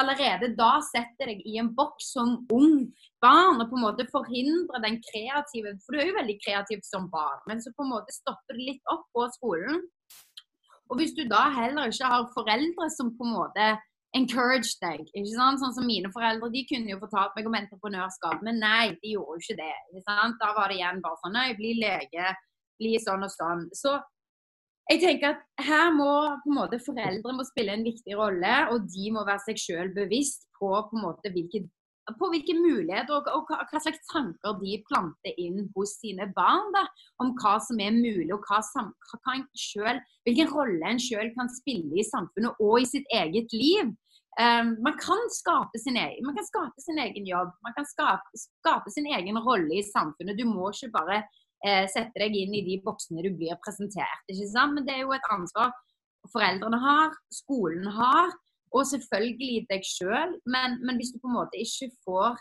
allerede da setter deg i en boks som ung barn, og på en måte forhindrer den kreative For du er jo veldig kreativ som barn, men så på en måte stopper det litt opp på skolen. Og hvis du da heller ikke har foreldre som på en måte encourage deg. ikke sant? Sånn som Mine foreldre de kunne jo fortalt meg om entreprenørskap, men nei, de gjorde jo ikke det. ikke sant? Da var det igjen bare sånn Nei, bli lege, bli sånn og sånn. Så jeg tenker at her må på en måte foreldre må spille en viktig rolle, og de må være seg selv bevisst på, på, en måte hvilke, på hvilke muligheter og, og, hva, slags tanker de planter inn hos sine barn. Da, om hva som er mulig, og hva, hva selv, hvilken rolle en selv kan spille i samfunnet og i sitt eget liv. Um, man, kan sin egen, man kan skape sin egen jobb, man kan skape, skape sin egen rolle i samfunnet. Du må ikke bare eh, sette deg inn i de boksene du blir presentert. ikke sant? Men det er jo et ansvar foreldrene har, skolen har, og selvfølgelig deg sjøl. Men, men, hvis du på en måte ikke får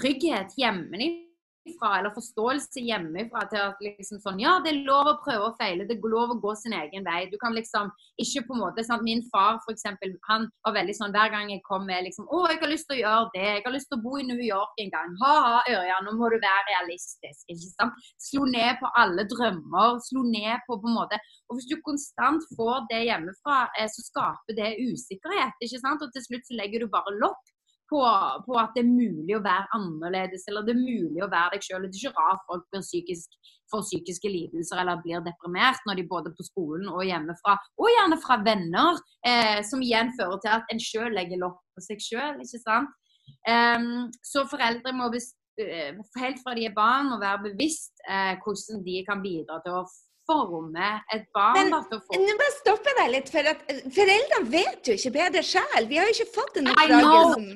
trygghet hjemmefra hjemmefra, eller forståelse hjemmefra til at liksom sånn, ja, det er lov å prøve og feile, det er lov å gå sin egen vei. Du kan liksom ikke på en måte sant? Min far for eksempel, han var veldig sånn hver gang jeg kom med liksom, å, jeg har lyst til å gjøre det, jeg har lyst til å bo i New York en gang. Ha-ha, Ørjan, nå må du være realistisk. ikke sant? Slo ned på alle drømmer. Slo ned på på en måte Og hvis du konstant får det hjemmefra, eh, så skaper det usikkerhet. ikke sant? Og til slutt så legger du bare lokk på, på, at det er mulig å være annerledes, eller det er mulig å være deg sjøl. Det er ikke rart folk blir psykisk, får psykiske lidelser eller blir deprimert når de både på skolen og hjemmefra, og gjerne fra venner, eh, som igjen fører til at en sjøl legger lopp på seg sjøl. Um, så foreldre må eh, helt fra de er barn, må være bevisst eh, hvordan de kan bidra til å forme et barn. Men nå må jeg deg litt, for at eh, foreldrene vet jo ikke bedre sjøl. Vi har jo ikke fått en oppdragelsen.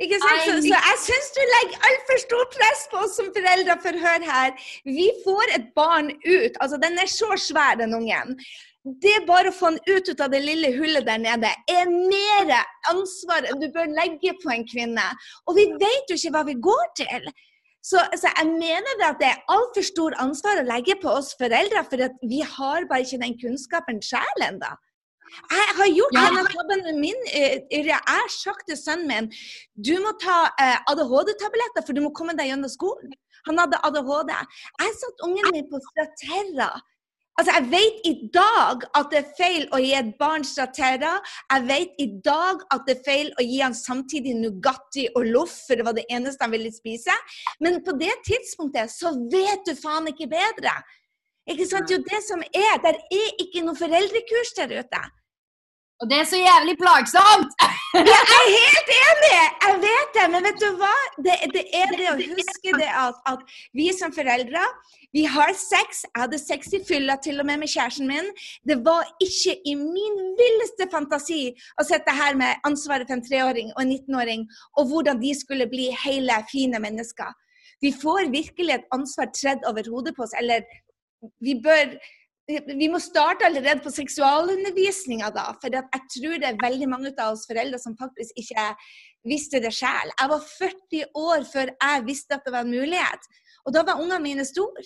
Ikke sant? Så, så jeg syns du legger altfor stort press på oss som foreldre. For hør her, vi får et barn ut. Altså, den er så svær, den ungen. Det bare å få den ut, ut av det lille hullet der nede er mer ansvar enn du bør legge på en kvinne. Og vi vet jo ikke hva vi går til. Så, så jeg mener det at det er altfor stor ansvar å legge på oss foreldre, for vi har bare ikke den kunnskapen sjæl ennå. Jeg har gjort ja. tabben min. Eh, jeg har sagt til sønnen min du må ta eh, ADHD-tabletter, for du må komme deg gjennom skolen. Han hadde ADHD. Jeg satte ungen min på Straterra. Altså, Jeg vet i dag at det er feil å gi et barn Straterra. Jeg vet i dag at det er feil å gi han samtidig Nugatti og Loff, for det var det eneste han ville spise. Men på det tidspunktet så vet du faen ikke bedre. Ikke sant? Jo, det som er, Der er ikke noe foreldrekurs der ute. Og det er så jævlig plagsomt! jeg er helt enig! Jeg vet det. Men vet du hva? Det, det er det å huske det at, at, vi som foreldre vi har sex. Jeg hadde sex i fylla til og med med kjæresten min. Det var ikke i min villeste fantasi å sitte her med ansvaret for en treåring og en 19-åring, og hvordan de skulle bli hele, fine mennesker. Vi får virkelig et ansvar tredd over hodet på oss. Eller vi bør vi må starte allerede på seksualundervisninga da. For jeg tror det er veldig mange av oss foreldre som faktisk ikke visste det sjøl. Jeg var 40 år før jeg visste at det var en mulighet. Og da var ungene mine store.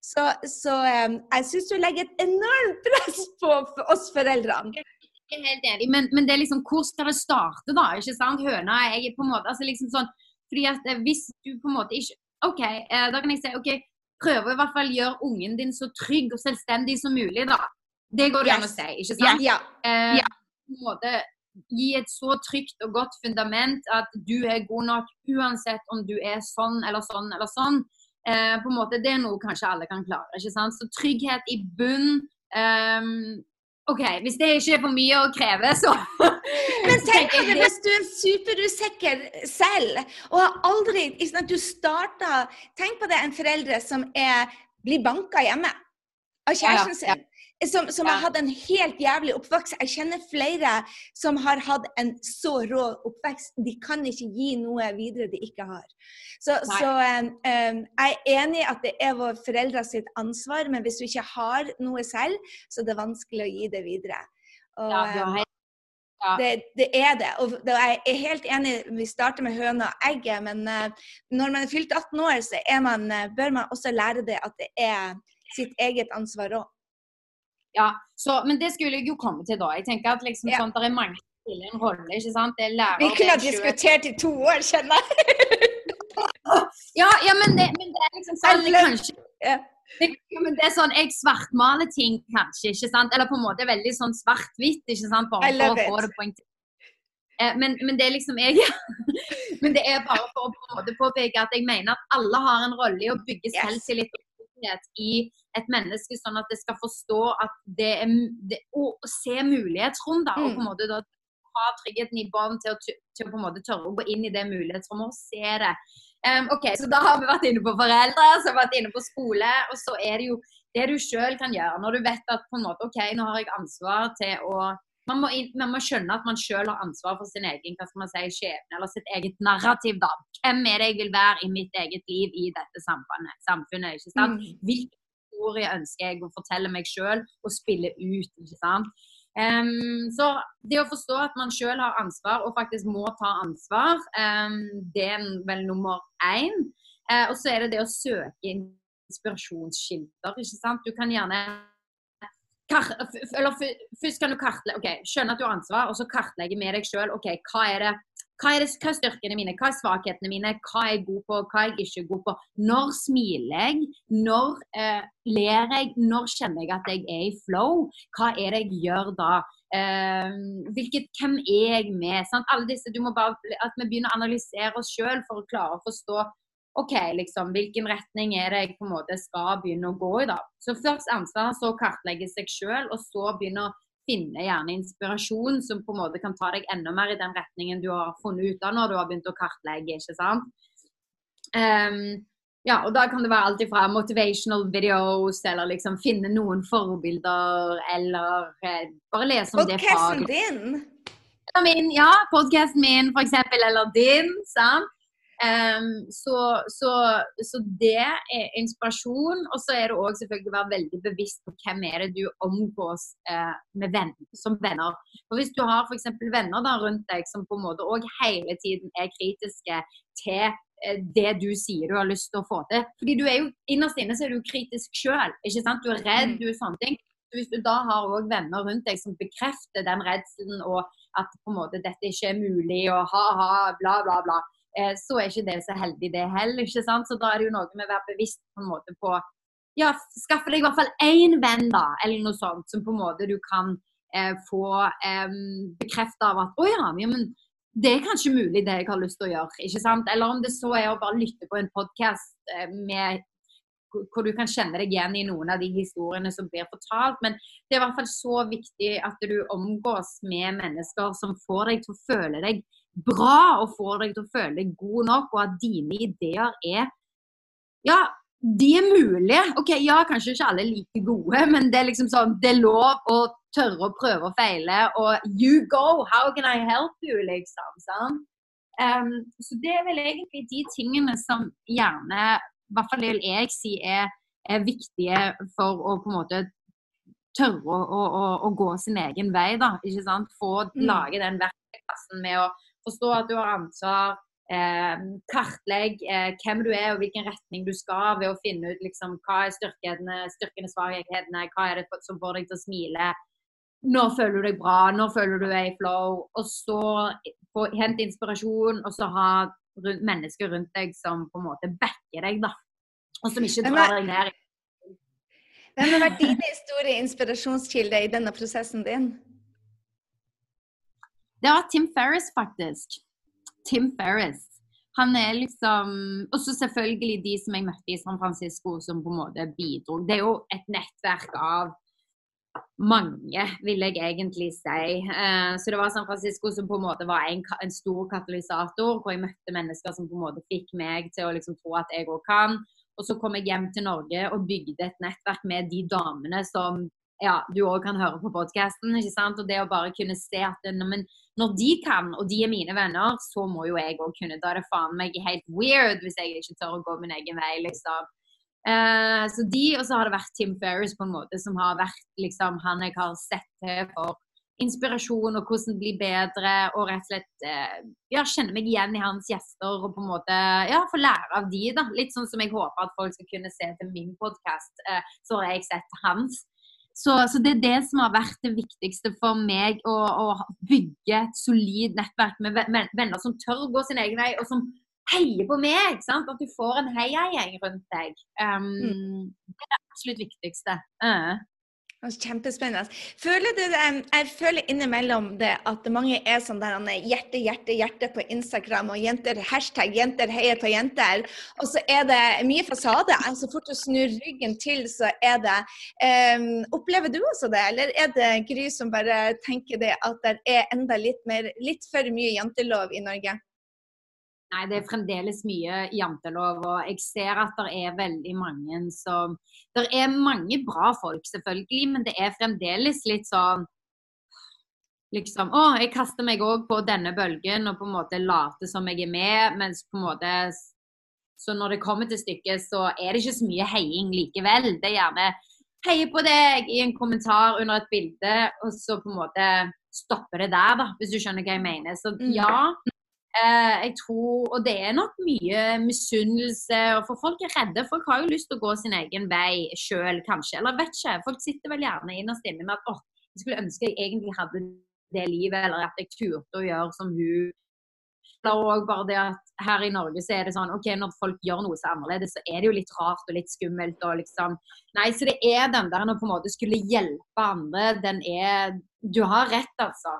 Så, så um, jeg syns du legger et enormt press på oss foreldrene. Jeg er helt enig, men, men, det er liksom, hvor skal det starte, da? ikke sant? Høna er på en måte, altså liksom sånn, fordi at eh, Hvis du på en måte ikke OK, eh, da kan jeg si OK, prøve å i hvert fall gjøre ungen din så trygg og selvstendig som mulig, da. Det går det an å si, ikke sant? Ja. Eh, ja. måte gi et så trygt og godt fundament at du er god nok uansett om du er sånn eller sånn eller sånn. Eh, på en måte, Det er noe kanskje alle kan klare. ikke sant? Så trygghet i bunn. Um, OK, hvis det ikke er for mye å kreve, så Men tenk deg hvis du er superusikker selv og har aldri ikke Du starta Tenk på det, en foreldre som er, blir banka hjemme av kjæresten sin som, som ja. har hatt en helt jævlig oppvekst. Jeg kjenner flere som har hatt en så rå oppvekst. De kan ikke gi noe videre de ikke har. Så, så um, jeg er enig i at det er våre foreldre sitt ansvar, men hvis du ikke har noe selv, så er det vanskelig å gi det videre. Og, ja, ja. Det, det, er det. Og jeg er helt enig, vi starter med høna og egget, men uh, når man er fylt 18 år, så man, uh, bør man også lære det at det er sitt eget ansvar òg. Ja, så, men det skulle jeg jo komme til da. Jeg tenker at liksom, ja. sånn, det er mange som spiller en rolle. ikke sant? Det er lærer, Vi kunne ha diskutert i to år, kjenner jeg. ja, ja, men det, men det er liksom sånn det kanskje, det, men det er sånn, Jeg svartmaler ting kanskje, ikke sant? Eller på en måte veldig sånn svart-hvitt, ikke sant? Bare for å få det poengtert. Eh, men, men, det er liksom jeg Men det er bare for å påpeke at jeg mener at alle har en rolle i å bygge selvtillit og trygghet i et menneske, sånn at det skal forstå at det er det, Å se mulighetsrom, da. Og på en mm. måte da ha tryggheten i bånd til, til, å på en måte tørre å gå inn i det mulighetsrommet og se det. Um, ok, så Da har vi vært inne på foreldre, så har vi vært inne på skole. Og så er det jo det du sjøl kan gjøre. Når du vet at på en måte, ok, nå har jeg ansvar til å man må, man må, skjønne at man sjøl har ansvar for sin egen hva skal man si, skjebne, eller sitt eget narrativ. da. Hvem er det jeg vil være i mitt eget liv i dette samfunnet? samfunnet ikke sant? Mm. Hvilke historie ønsker jeg å fortelle meg sjøl og spille ut. ikke sant? Um, så det å forstå at man sjøl har ansvar og faktisk må ta ansvar, um, det er vel nummer én. Uh, og så er det det å søke inspirasjonskilder. ikke sant? Du kan gjerne eller Først kan du kartlegge, ok, skjønne at du har ansvar, og så kartlegge med deg sjøl. Okay, hva er det hva er, det, hva er, styrkene mine, hva er svakhetene mine, hva er jeg god på, hva er jeg ikke god på. Når smiler jeg, når eh, ler jeg, når kjenner jeg at jeg er i flow? Hva er det jeg gjør da? Eh, hvilket, hvem er jeg med? Sant? Alle disse, du må bare, At vi begynner å analysere oss sjøl for å klare å forstå OK, liksom, hvilken retning er det jeg på en måte skal begynne å gå i. da. Så først ansvar, så kartlegge seg sjøl, og så begynne å finne gjerne inspirasjon som på en måte kan ta deg enda mer i den retningen du har funnet ut av når du har begynt å kartlegge. ikke sant? Um, ja, og Da kan det være alt fra motivational videos, eller liksom finne noen forbilder, eller eh, bare lese om det faget. Podkasten din? Min, ja, podkasten min for eksempel, eller din. sant? Um, så, så, så, det er inspirasjon. Og så er det òg selvfølgelig å være veldig bevisst på hvem er det du omgås uh, med venn, som venner. For Hvis du har f.eks. venner da rundt deg som på en måte òg hele tiden er kritiske til uh, det du sier du har lyst til å få til. Fordi du er jo, Innerst inne så er du kritisk sjøl. Du er redd, mm. du er sånne ting. Hvis du da har òg venner rundt deg som bekrefter den redselen og at på en måte dette ikke er mulig og ha-ha, bla, bla, bla Eh, så er ikke det så heldig, det heller. ikke sant? Så da er det jo noe med å være bevisst på en måte på ja, Skaffe deg i hvert fall én venn, da, eller noe sånt, som på en måte du kan eh, få eh, bekrefta av at å ja, men det er kanskje mulig det jeg har lyst til å gjøre. ikke sant? Eller om det så er å bare lytte på en podkast eh, med hvor du kan kjenne deg igjen i noen av de historiene som blir fortalt. Men det er i hvert fall så viktig at du omgås med mennesker som får deg til å føle deg bra og får deg til å føle deg god nok, og at dine ideer er Ja, de er mulige. Ok, ja, kanskje ikke alle er like gode, men det er liksom sånn, det er lov å tørre å prøve og feile. Og you go, how can I help you, liksom. sånn. Um, så det er vel egentlig de tingene som gjerne, i hvert fall det vil jeg si, er, er viktige for å på en måte tørre å, å, å, gå sin egen vei. da, ikke sant? Få mm. lage den verktøykassen med å Forstå at du har ansvar. Eh, kartlegg eh, hvem du er og hvilken retning du skal ved å finne ut liksom, hva er styrkene, styrkene svakhetene, hva er det som får deg til å smile. Når føler du deg bra, når føler du deg i flow. Og så hent inspirasjon, og så ha rundt, mennesker rundt deg som på en måte backer deg, da. Og som ikke drar deg ned. Hvem har vært dine store inspirasjonskilder i denne prosessen din? Det var Tim Ferris, faktisk. Tim Ferris. Han er liksom Og så selvfølgelig de som jeg møtte i San Francisco, som på en måte bidro. Det er jo et nettverk av mange, vil jeg egentlig si. Eh, så det var San Francisco som på en måte var en, en, stor katalysator, hvor jeg møtte mennesker som på en måte fikk meg til å liksom tro at jeg òg kan. Og så kom jeg hjem til Norge og bygde et nettverk med de damene som ja, du òg kan høre på podkasten. Og det å bare kunne se at men, når de kan, og de er mine venner, så må jo jeg òg kunne. Da er det faen meg helt weird hvis jeg ikke tør å gå min egen vei, liksom. Uh, så de, og så har det vært Tim Ferris på en måte, som har vært liksom han jeg har sett til for inspirasjon og hvordan bli bedre, og rett og slett uh, ja, kjenne meg igjen i hans gjester og på en måte ja, få lære av de, da. Litt sånn som jeg håper at folk skal kunne se til min podkast, eh, så har jeg sett hans. Så, så, det er det som har vært det viktigste for meg, å, å bygge et solid nettverk med venner som tør å gå sin egen vei, og som heier på meg. Sant? At du får en heiagjeng rundt deg. Um, mm. Det er det absolutt viktigste. Uh. Kjempespennende. Føler du jeg føler innimellom det at mange er sånn der hjerte, hjerte, hjerte på Instagram og jenter, hashtag 'jenter heier på jenter'. Og så er det mye fasade. Så fort du snur ryggen til, så er det um, Opplever du også det, eller er det Gry som bare tenker det at det er enda litt, mer, litt for mye jantelov i Norge? Nei, det er fremdeles mye jantelov. Og jeg ser at det er veldig mange som Det er mange bra folk, selvfølgelig, men det er fremdeles litt sånn Liksom Å, jeg kaster meg òg på denne bølgen og på en måte later som jeg er med, mens på en måte Så når det kommer til stykket, så er det ikke så mye heiing likevel. Det er gjerne heier på deg i en kommentar under et bilde, og så på en måte stopper det der, da, hvis du skjønner hva jeg mener. Så mm. ja, jeg tror, og det er nok mye misunnelse. For folk er redde. Folk har jo lyst til å gå sin egen vei sjøl, kanskje. Eller vet ikke. Folk sitter vel gjerne innerst inne med at åh, jeg skulle ønske jeg egentlig hadde det livet, eller at jeg turte å gjøre som hun. Eller òg bare det at her i Norge så er det sånn OK, når folk gjør noe så annerledes, så er det jo litt rart og litt skummelt og liksom Nei, så det er den der å på en måte skulle hjelpe andre, den er Du har rett, altså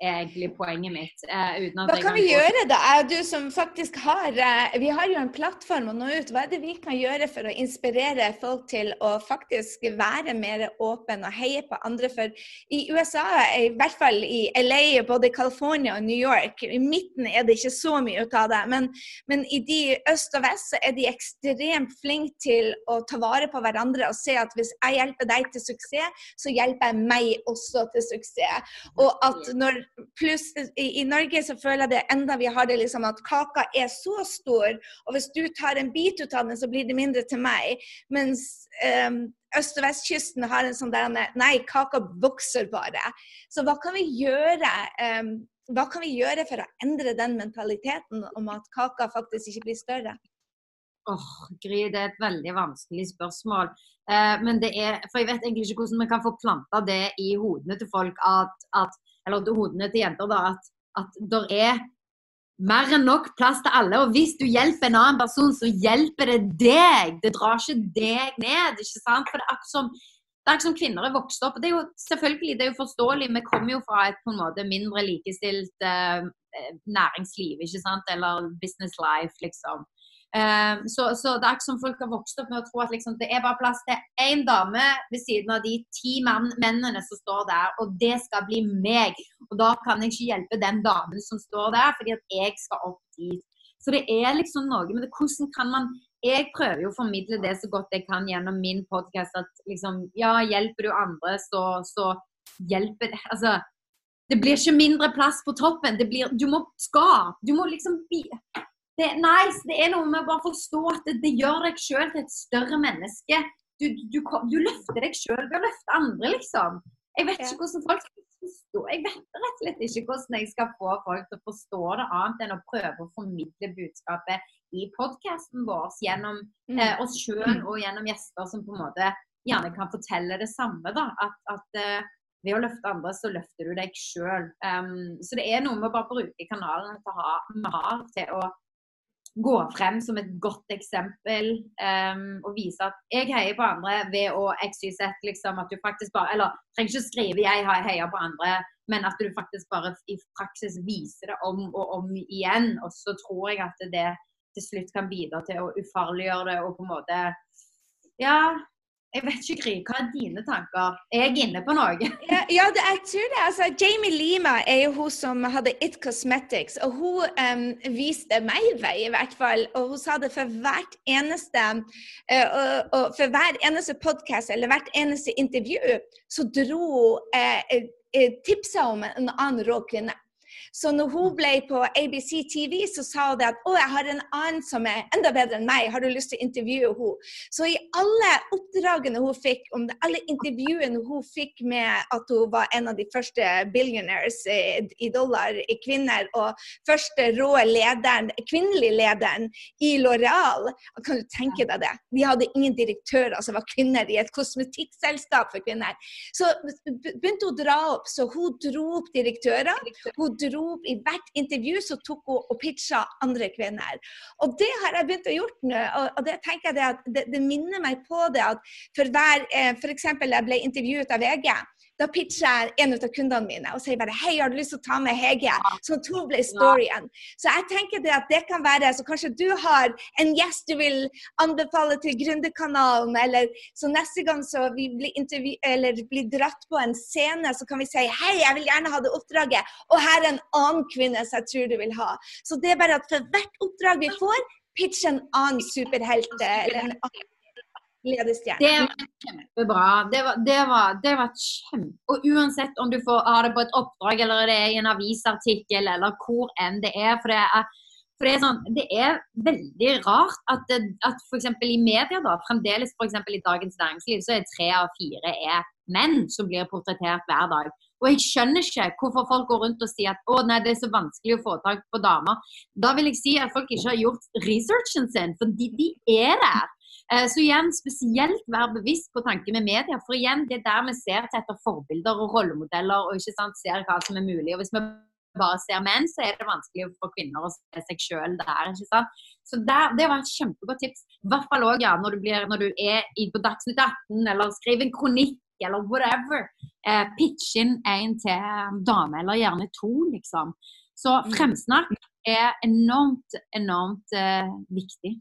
egentlig poenget mitt. Uh, hva kan vi gjøre da? Du som faktisk har uh, Vi har jo en plattform å nå ut. Hva er det vi kan gjøre for å inspirere folk til å faktisk være mer åpen og heie på andre? For i USA, i hvert fall i LA, både California og New York, i midten er det ikke så mye ut av det. Men, men i de øst og vest så er de ekstremt flinke til å ta vare på hverandre og se at hvis jeg hjelper deg til suksess, så hjelper jeg meg også til suksess. Og at når Pluss i, i, Norge så føler jeg det enda vi har det liksom at kaka er så stor, og hvis du tar en bit ut av den, så blir det mindre til meg. Mens um, øst- og vestkysten har en sånn der Nei, kaka vokser bare. Så hva kan vi gjøre? Um, hva kan vi gjøre for å endre den mentaliteten om at kaka faktisk ikke blir større? Åh, oh, Gry, det er et veldig vanskelig spørsmål. Eh, men det er, for Jeg vet egentlig ikke hvordan vi kan få planta det i hodene til folk at, at eller til hodene til jenter, da, at, at det er mer enn nok plass til alle. Og hvis du hjelper en annen person, så hjelper det deg. Det drar ikke deg ned. ikke sant? For det er akkurat som, som kvinner er vokst opp. Det er jo selvfølgelig, det er jo forståelig. Vi kommer jo fra et på en måte mindre likestilt uh, næringsliv, ikke sant? Eller business life, liksom. Uh, så, så, det er ikke som folk har vokst opp med å tro at liksom, det er bare plass til én dame ved siden av de ti mennene som står der, og det skal bli meg. Og da kan jeg ikke hjelpe den damen som står der, fordi at jeg skal opp dit. Så det er liksom noe med det. Hvordan kan man Jeg prøver jo å formidle det så godt jeg kan gjennom min podkast at liksom Ja, hjelper du andre, så, så hjelper det Altså det blir ikke mindre plass på toppen. Det blir, du må skape. Du må liksom det, nei, det er noe med å bare forstå at det, det gjør deg sjøl til et større menneske. Du, du, du løfter deg sjøl ved å løfte andre, liksom. Jeg vet ikke hvordan folk skal forstå Jeg vet rett og slett ikke hvordan jeg skal få folk til å forstå det annet enn å prøve å formidle budskapet i podkasten vår gjennom mm. eh, oss sjøl og gjennom gjester som på en måte gjerne kan fortelle det samme. da, At, at eh, ved å løfte andre, så løfter du deg sjøl. Um, så det er noe med å bare bruke kanalen vi har til å gå frem som et godt eksempel um, og vise at jeg heier på andre ved å XYZ, liksom. At du faktisk bare Eller trenger ikke skrive 'jeg heier på andre', men at du faktisk bare i praksis viser det om og om igjen. Og så tror jeg at det til slutt kan bidra til å ufarliggjøre det og på en måte Ja, jeg vet ikke, Gry. Hva er dine tanker? Er jeg inne på noe? ja, ja det, jeg tror det. Altså, Jamie Lima er jo hun som hadde It Cosmetics. Og hun um, viste meg vei, i hvert fall. Og hun sa det for hvert eneste uh, og, og for hver eneste podkast eller hvert eneste intervju, så dro hun uh, uh, tipsa om en annen rå kvinne. Så når hun ble på ABC TV, så sa hun at å, jeg har en annen som er enda bedre enn meg, har du lyst til å intervjue henne? Så i alle oppdragene hun fikk, om det, alle intervjuene hun fikk med at hun var en av de første billionaires i dollar i kvinner, og første rå lederen, kvinnelige lederen i Loreal, kan du tenke deg det? De hadde ingen direktører som var kvinner i et kosmetikkselskap for kvinner. Så begynte hun å dra opp, så hun dro opp direktører. Hun dro opp i hvert intervju så tok hun og pitcha andre kvinner. Og det har jeg begynt å gjøre nå. Og det tenker jeg det, det, minner meg på det at for hver eh, F.eks. jeg ble intervjuet av VG da pitcher jeg en av kundene mine og sier bare hei, har du lyst til å ta med Hege? Så to ble storyen. Så jeg tenker det at det kan være så kanskje du har en gjest du vil anbefale til Gründerkanalen, eller så neste gang så vi blir, eller blir dratt på en scene, så kan vi si hei, jeg vil gjerne ha det oppdraget, og her er en annen kvinne som jeg tror du vil ha. Så det er bare at for hvert oppdrag vi får, pitch en annen superhelt eller en annen ledestjerne. Det var kjempebra. Det var, det, var, det var kjempe... Og uansett om du får ha det på et oppdrag eller det er i en avisartikkel eller hvor enn det er. for det er for det er, sånn, det er veldig rart at, det, at f.eks. i media, da, fremdeles f.eks. i Dagens Næringsliv, så er tre av fire er menn som blir portrettert hver dag. Og jeg skjønner ikke hvorfor folk går rundt og sier at å nei, det er så vanskelig å få tak på damer. Da vil jeg si at folk ikke har gjort researchen sin, for de, de er der. Eh, så igjen, spesielt vær bevisst på tanken med media. For igjen, det er der vi ser etter forbilder og rollemodeller og ikke sant, ser hva som er mulig. Og hvis vi bare ser menn, så er det vanskelig for kvinner å se seg sjøl der. ikke sant? Så der, Det var et kjempegodt tips. I hvert fall òg ja, når, du blir, når du er i, på Dagsnytt 18 eller skriver en kronikk eller whatever. Eh, pitch inn en til dame, eller gjerne to, liksom. Så mm. fremsnakk er enormt, enormt eh, viktig.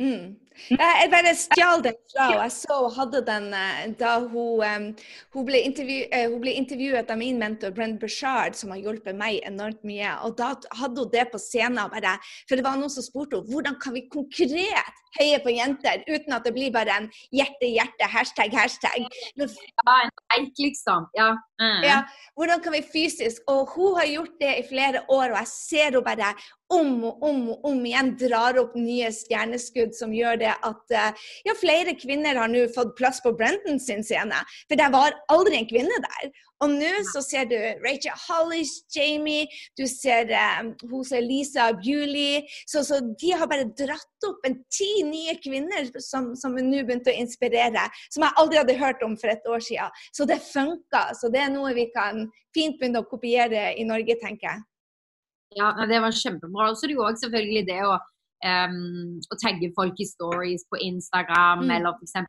Mm. Jeg bare stjal den fra. Jeg så hun hadde den eh, da hun, hun, ble uh, hun, ble intervjuet av min mentor Brent Bashard, som har hjulpet meg enormt mye. Og da hadde hun det på scenen. Bare, for det var noen som spurte henne hvordan kan vi konkret heie på jenter uten at det blir bare en hjerte, hjerte, hashtag, hashtag. Ja, en like, liksom. Ja. Mm. ja. Hvordan kan vi fysisk? Og hun har gjort det i flere år, og jeg ser henne bare om og om og om igjen drar opp nye stjerneskudd som gjør det at eh, ja, flere kvinner har nå fått plass på Brenton sin scene. For det var aldri en kvinne der. Og nå så ser du Rachel Hollis, Jamie, du ser um, hun ser Lisa Bewley. Så, så, de har bare dratt opp en ti nye kvinner som, som nå begynte å inspirere. Som jeg aldri hadde hørt om for et år siden. Så det funka. Så det er noe vi kan fint begynne å kopiere i Norge, tenker jeg. Ja, det var kjempebra. Og så er det jo òg selvfølgelig det å, um, å tagge folk i stories på Instagram, mm. eller f.eks.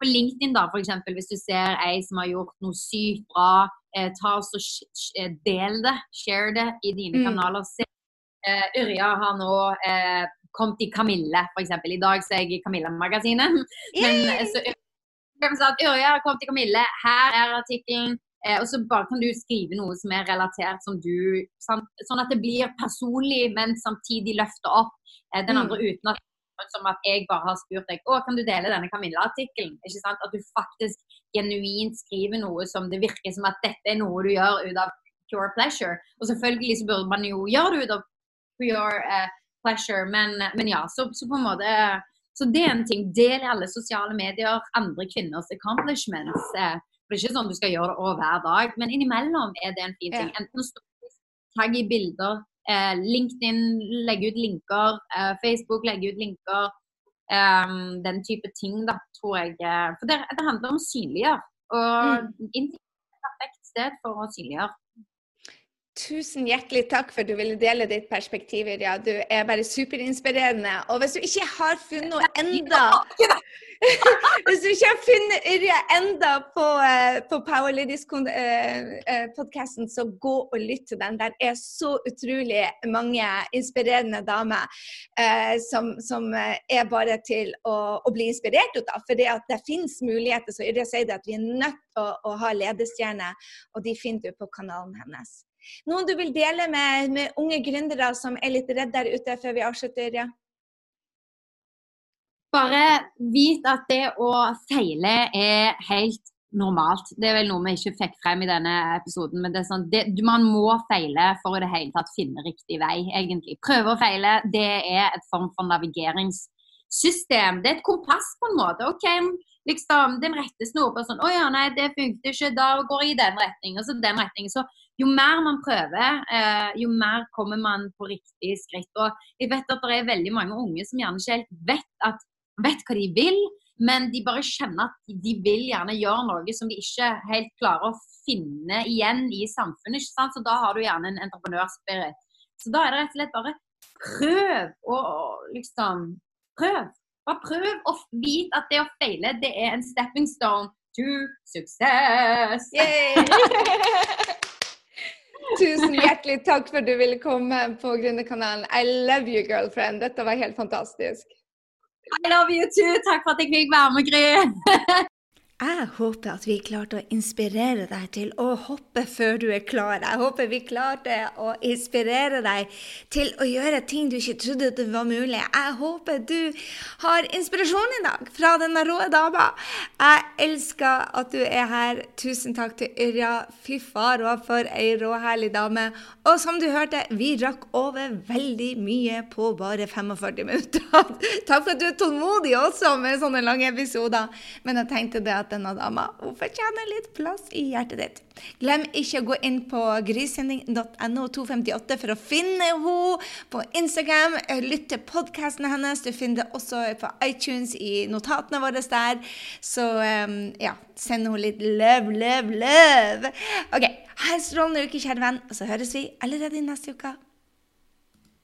på LinkedIn, da, eksempel, hvis du ser ei som har gjort noe sykt bra, eh, ta oss og eh, del det, share det i dine mm. kanaler. Se, uh, Yrja har nå uh, kommet i Kamille, f.eks. I dag så er jeg i Kamille-magasinet. Men så Yrja har kommet i Kamille, her er artikkelen. Eh, og så bare kan du skrive noe som er relatert som du sant? Sånn at det blir personlig, men samtidig løfter opp eh, den andre mm. uten at som at jeg bare har spurt deg å, kan du dele denne Camilla-artikkelen. ikke sant? At du faktisk genuint skriver noe som det virker som at dette er noe du gjør ut av pure pleasure. Og selvfølgelig så burde man jo gjøre det ut av pure uh, pleasure, men, men ja, så, så, på en måte Så det er en ting. Del i alle sosiale medier andre kvinners accomplishments. Uh, for det er ikke sånn du skal gjøre det hver dag, men innimellom er det en fin ting. Enten tagg i bilder, eh, LinkedIn legge ut linker, eh, Facebook legge ut linker. Um, den type ting, da, tror jeg. Eh, for det, det handler om å synliggjøre. Og mm. Er et perfekt sted for å synliggjøre. Tusen hjertelig takk for at du ville dele ditt perspektiv, Irja. Du er bare superinspirerende. Og hvis du ikke har funnet noe enda Hvis du ikke har funnet Yrje enda på, uh, på Power Ladies-podkasten, uh, uh, så gå og lytt til den. Der er så utrolig mange inspirerende damer som, som, er bare til å, å bli inspirert av. For det finnes muligheter. Så Yrje sier det at vi er nødt til å, å ha ledestjerner, og de finner du på kanalen hennes. Noen du vil dele med, med unge gründere som er litt redde der ute før vi avslutter? Ja? Bare vit at det å feile er helt normalt. Det er vel noe vi ikke fikk frem i denne episoden. Men det er sånn, det, man må feile for i det hele tatt finne riktig vei, egentlig. Prøve og feile, det er et form for navigeringssystem. Det er et kompass på en måte. ok, liksom den rette snopa sånn Å ja, nei, det funket ikke. Da går jeg i den retningen, og så den retningen. Så jo mer man prøver, eh, jo mer kommer man på riktig skritt. Og jeg vet at det er veldig mange unge som gjerne ikke helt vet, at, vet hva de vil, men de bare kjenner at de vil gjerne gjøre noe som de ikke helt klarer å finne igjen i samfunnet. ikke sant? Så da har du gjerne en entreprenørspirit. Så da er det rett og slett bare prøv å liksom Prøv. Bare prøv å vite at det å feile, det er en stepping stone to success. Tusen hjertelig takk for at du ville komme på Gründerkanalen. I love you, girlfriend. Dette var helt fantastisk. I love you too. Takk for at jeg fikk være med, Gry. Jeg håper at vi klarte å inspirere deg til å hoppe før du er klar. Jeg håper vi klarte å inspirere deg til å gjøre ting du ikke trodde det var mulig. Jeg håper du har inspirasjon i dag fra denne rå dama. Jeg elsker at du er her. Tusen takk til Yrja. Fy far og for ei råherlig dame. Og som du hørte, vi rakk over veldig mye på bare 45 minutter. takk for at du er tålmodig også med sånne lange episoder. Men jeg tenkte det at denne dama. Hun fortjener litt plass i hjertet ditt. Glem ikke å gå inn på grisending.no 258 for å finne henne på Instagram. Lytt til podkastene hennes. Du finner det også på iTunes i notatene våre der. Så um, ja, send henne litt love, love, love. OK. Ha en strålende uke, kjære venn. Og så høres vi allerede i neste uke.